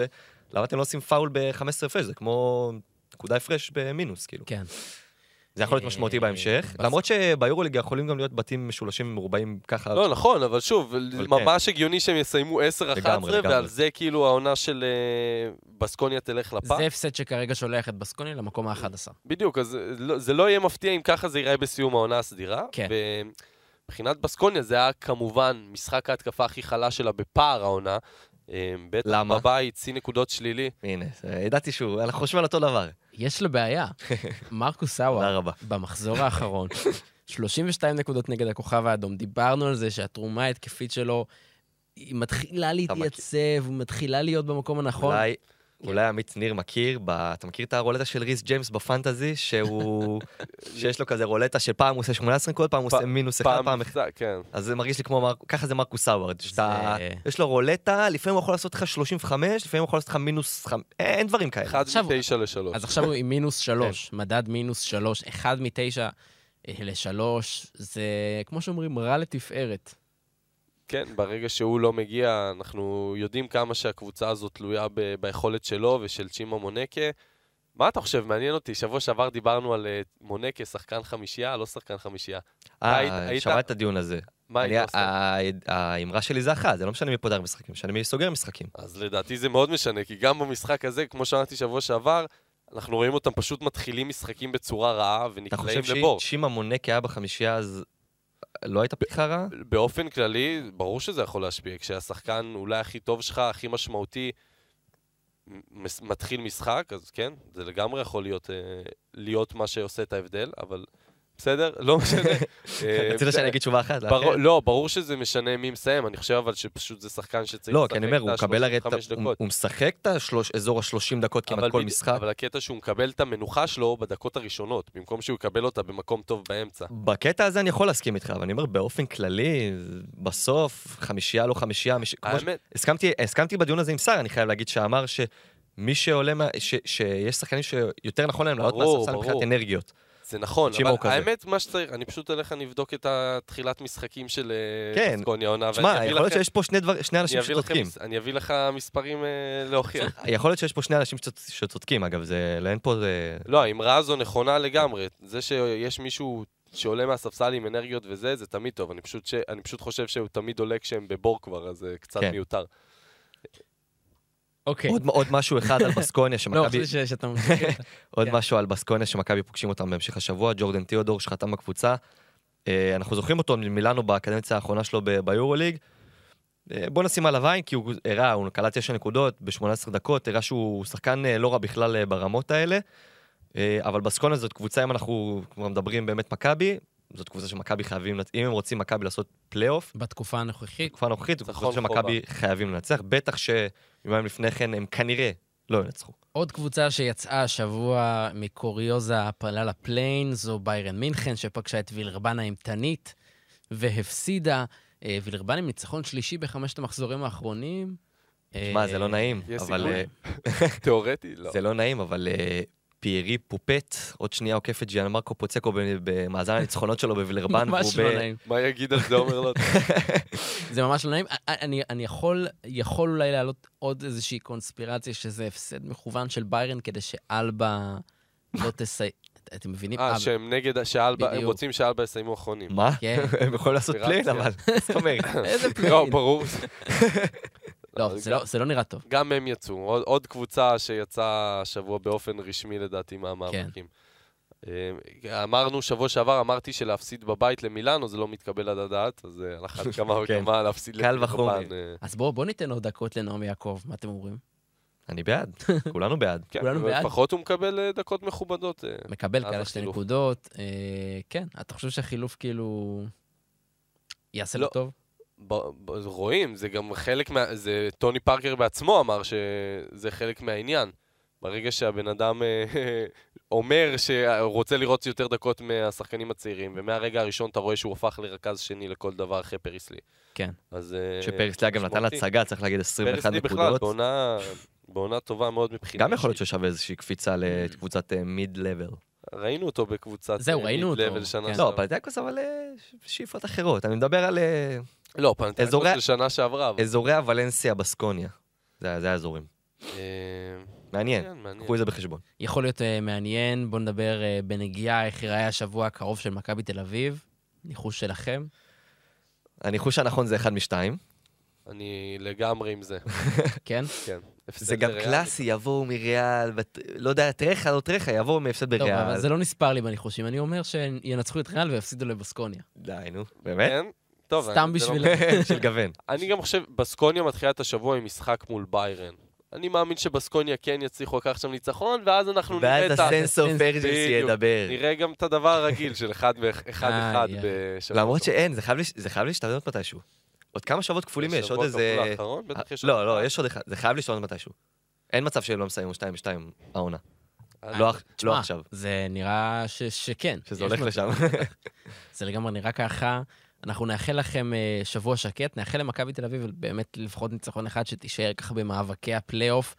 למה אתם לא עושים פאול ב-15 הפרש? זה כמו נקודה הפרש במינוס, כאילו. כן. זה יכול להיות אה, משמעותי בהמשך, בס- למרות שביורוליג יכולים גם להיות בתים משולשים מרובעים ככה. לא, נכון, אבל שוב, כן. ממש הגיוני שהם יסיימו 10-11, לגמרי, לגמרי. ועל זה כאילו העונה של אה, בסקוניה תלך לפח. זה הפסד שכרגע שולח את בסקוניה למקום ה-11. בדיוק, אז לא- זה לא יהיה מפתיע אם ככה זה ייראה בסיום העונה הסדירה. כן. ומבחינת בסקוניה זה היה כמובן משחק ההתקפה הכי חלש שלה בפער העונה. אה, בטח למה? בבית, שיא נקודות שלילי. הנה, ידעתי שהוא, אנחנו חושבים על אותו דבר. יש לו בעיה. מרקוס הווארד. במחזור האחרון, 32 נקודות נגד הכוכב האדום. דיברנו על זה שהתרומה ההתקפית שלו, היא מתחילה להתייצב, מתחילה להיות במקום הנכון. אולי, אולי עמית ניר מכיר, ב... אתה מכיר את הרולטה של ריס ג'יימס בפנטזי, שהוא, שיש לו כזה רולטה שפעם הוא עושה 18 נקודות, פעם הוא עושה מינוס אחד, פעם כן. אז זה מרגיש לי כמו, מר... ככה זה מרקוס הווארד, שאתה, יש לו רולטה, לפעמים הוא יכול לעשות לך 35, לפעמים הוא יכול לעשות לך מינוס 5, אין דברים כאלה. אחד עכשיו- מתשע לשלוש. אז עכשיו הוא עם מינוס כן. שלוש, מדד מינוס שלוש, אחד מתשע אה, לשלוש, זה כמו שאומרים, רע לתפארת. כן, ברגע שהוא לא מגיע, אנחנו יודעים כמה שהקבוצה הזאת תלויה ב- ביכולת שלו ושל צ'ימה מונקה. מה אתה חושב? מעניין אותי, שבוע שעבר דיברנו על אה, מונקה, שחקן חמישייה, לא שחקן חמישייה. אה, היית- שמעת את הדיון הזה. מה היית עושה? האמרה שלי זה אחת, זה לא משנה מי פותח משחקים, משנה מי סוגר משחקים. אז לדעתי זה מאוד משנה, כי גם במשחק הזה, כמו שאמרתי שבוע שעבר, אנחנו רואים אותם פשוט מתחילים משחקים בצורה רעה אתה ונקלעים חושב לבור. שאם מונקה היה בחמישייה, אז לא הייתה פתיחה רעה? באופן כללי, ברור שזה יכול להשפיע. כשהשחקן אולי הכי טוב שלך, הכי משמעותי, מתחיל משחק, אז כן, זה לגמרי יכול להיות, אה, להיות מה שעושה את ההבדל, אבל בסדר, לא משנה. רצית שאני אגיד תשובה אחת? לא, ברור שזה משנה מי מסיים, אני חושב אבל שפשוט זה שחקן שצריך לא, לשחק כי אני אומר, את הוא מקבל הרי את. ה-35 הוא- דקות. הוא משחק את השלוש- אזור ה-30 דקות כמעט כל משחק. אבל הקטע שהוא מקבל את המנוחה שלו בדקות הראשונות, במקום שהוא יקבל אותה במקום טוב באמצע. בקטע הזה אני יכול להסכים איתך, אבל אני אומר, באופן כללי, בסוף, חמישייה לא חמישייה, האמת, הסכמתי, בדיון הזה עם שר, אני חייב להגיד, שאמר שמי שעולה, שיש שחקנים שיותר נכון להם לעלות מהספסל מבחינת. אנרגיות. זה נכון, אבל כזה. האמת, מה שצריך, אני פשוט אלך, אני אבדוק את התחילת משחקים של אה, כן. בסקוניה העונה, תשמע, יכול להיות לכם- שיש פה שני דבר- שני אנשים לכם שצודקים. מס- אני אביא לך מספרים אה, להוכיח. יכול להיות שיש פה שני אנשים שצוד- שצודקים, אגב, זה, אין פה זה... לא, האמרה הזו נכונה לגמרי. זה שיש מישהו שעולה מהספסל עם אנרגיות וזה, זה תמיד טוב. אני פשוט, ש... אני פשוט חושב שהוא תמיד עולה כשהם בבור כבר, אז זה קצת כן. מיותר. אוקיי. עוד, עוד משהו אחד על בסקוניה לא, שמכבי... חשבתי ש- שאתה ממשיך. עוד כן. משהו על בסקוניה שמכבי פוגשים אותם בהמשך השבוע, ג'ורדן תיאודור שחתם בקבוצה. אה, אנחנו זוכרים אותו מילאנו בקדנציה האחרונה שלו ב- ביורוליג. אה, בוא נשים עליו עין, כי הוא הראה, הוא קלט 9 נקודות ב-18 דקות, הראה שהוא שחקן אה, לא רע בכלל ברמות האלה. אבל בסקוניה זאת קבוצה, אם אנחנו כבר מדברים באמת מכבי, זאת קבוצה שמכבי חייבים, אם הם רוצים מכבי לעשות פלייאוף, בתקופה הנוכחית. בתקופה הנוכחית, זו ניצחון קבוצה שמכבי חייבים לנצח, בטח שיומיים לפני כן הם כנראה לא ינצחו. עוד קבוצה שיצאה השבוע מקוריוזה הפלה לפליין, זו ביירן מינכן, שפגשה את וילרבן האימתנית והפסידה. אה, וילרבן עם ניצחון שלישי בחמשת המחזורים האחרונים. מה, אה, זה לא נעים, יש אבל... סיכוי? אה, תיאורטי? לא. זה לא נעים, אבל אה, פיירי פופט, עוד שנייה עוקף את ג'יאן מרקו פוצקו במאזן הניצחונות שלו בווילרבן. ממש לא נעים. מה יגיד על זה עומר לוט? זה ממש לא נעים. אני, אני יכול, יכול אולי להעלות עוד איזושהי קונספירציה שזה הפסד מכוון של ביירן כדי שאלבה לא תסי... אתם מבינים? אה, שהם נגד, שאלבה, הם. רוצים שאלבה יסיימו אחרונים. מה? כן. הם יכולים לעשות play-in. אבל... זאת אומרת? איזה לא, play-in. ברור. לא, זה לא- זה לא נראה טוב. גם הם יצאו. עוד, עוד קבוצה שיצאה השבוע באופן רשמי לדעתי מהמאבקים. אה, אמרנו שבוע שעבר, אמרתי שלהפסיד בבית למילאנו זה לא מתקבל על הדעת, אז אה, על אחת כמה כן. וכמה להפסיד קל וחומר. לווילרבן, אה, אז בואו בוא ניתן עוד דקות לנעמי יעקב, מה אתם אומרים? אני בעד, כולנו בעד. כן, כולנו בעד. לפחות הוא מקבל דקות מכובדות. מקבל כאלה שתי. נקודות. אה, כן, אתה חושב שהחילוף כאילו... יעשה לו לא. טוב? ב- ב- רואים, זה גם חלק מה... זה טוני פארקר בעצמו אמר שזה חלק מהעניין. ברגע שהבן אדם אה, אומר שהוא רוצה לראות יותר דקות מהשחקנים הצעירים, ומהרגע הראשון אתה רואה שהוא הפך לרכז שני לכל דבר אחרי פריסלי. כן. אז... אה, שפריסליה גם נתן. הצגה, צריך להגיד 21 פריסלי בכלל, נקודות. בעונה, בעונה טובה מאוד מבחינה גם יכול להיות. ששווה איזושהי קפיצה לקבוצת מיד לבל. ראינו אותו בקבוצת זהו, אה, ראינו אותו, שנה. לא. פלטיאקוס אבל אה, שאיפות אחרות. אני מדבר על אה, לא, פנתנקוס אזורי- של שנה שעברה. אבל- אזורי הוולנסיה בסקוניה. זה זה האזורים. אה, מעניין, כן, מעניין. קחו את זה בחשבון. יכול להיות uh, מעניין, בואו נדבר uh, בנגיעה איך ייראה השבוע הקרוב של מכבי תל אביב. ניחוש שלכם. הניחוש הנכון זה אחד משתיים. אני לגמרי עם זה. כן? כן. זה גם. קלאסי, יבואו מריאל, לא יודע, טרחה, לא טרחה, יבואו מהפסד טוב, אבל בריאל. זה לא נספר לי בניחושים. אני אומר שינצחו את ריאל ויפסידו לבסקוניה. די, נו, באמת? טוב, סתם לא- בשביל... של גוון. אני גם חושב, בסקוניה מתחילה את השבוע עם משחק מול ביירן. אני מאמין שבסקוניה כן יצליחו לקחת שם ניצחון, ואז אנחנו נראה ואז את ה... הסנס אוף ארג'נסי. ידבר. נראה גם את הדבר הרגיל של אחד איי, בשבוע. למרות שאין, זה חייב להשתנות מתישהו. עוד כמה שבועות כפולים יש, עוד איזה... יש לא, לא, אחד. יש עוד אחד, זה חייב להשתנות מתישהו. אין מצב שהם לא מסיימים 2 ב-2 העונה. אה, לא לא עכשיו, זה נראה ש- שכן. שזה הולך. לשם. זה לגמרי נראה ככה. אנחנו נאחל לכם אה, שבוע שקט, נאחל למכבי תל אביב באמת לפחות ניצחון אחד שתישאר ככה במאבקי הפלייאוף.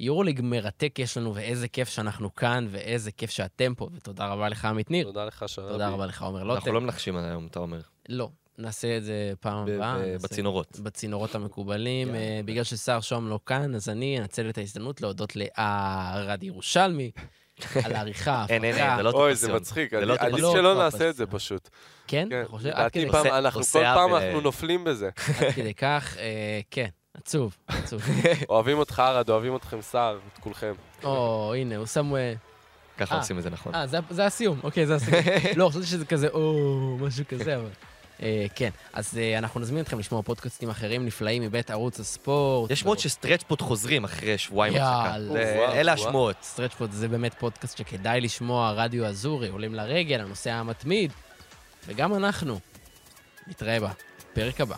יורוליג מרתק יש לנו, ואיזה כיף שאנחנו כאן, ואיזה כיף שאתם פה, ותודה רבה לך, עמית ניר. תודה לך, שרבי. תודה רבה לך, עומר לוטם. אנחנו לא מנחשים היום, אתה אומר. לא, נעשה את זה פעם הבאה. בצינורות. בצינורות המקובלים. יאללה. אה, בגלל שסער שוהם לא כאן, אז אני אנצל את ההזדמנות להודות לערד ירושלמי על העריכה, אין, אין, אין, ההפקה. זה לא אוי, זה. מצחיק. לא עדיף טופסיון. שלא לא נעשה את זה. פשוט. כן? כן, אתה חושב? עד כדי- עושה- אנחנו כל פעם אנחנו אה. נופלים בזה. עד כדי כך, אה, כן, עצוב, עצוב. אוהבים אותך, ארד, אוהבים אתכם, סער, את כולכם. או, הנה, הוא שם... אה, ככה. עושים את זה נכון. אה, זה- זה הסיום, אוקיי, זה הסיום. לא, חשבתי שזה כזה, או, משהו כזה, אבל... אה, כן, אז אה, אנחנו נזמין אתכם לשמוע פודקאסטים אחרים נפלאים מבית ערוץ הספורט. יש שמועות שסטרצ'פוט חוזרים אחרי שבועיים הפסקה. וואו, אלה. השמועות. סטרצ'פוד זה באמת פודקאסט שכדאי לשמוע, רדיו אזורי, עולים לרגל, הנושא המתמיד, וגם אנחנו. נתראה בפרק הבא.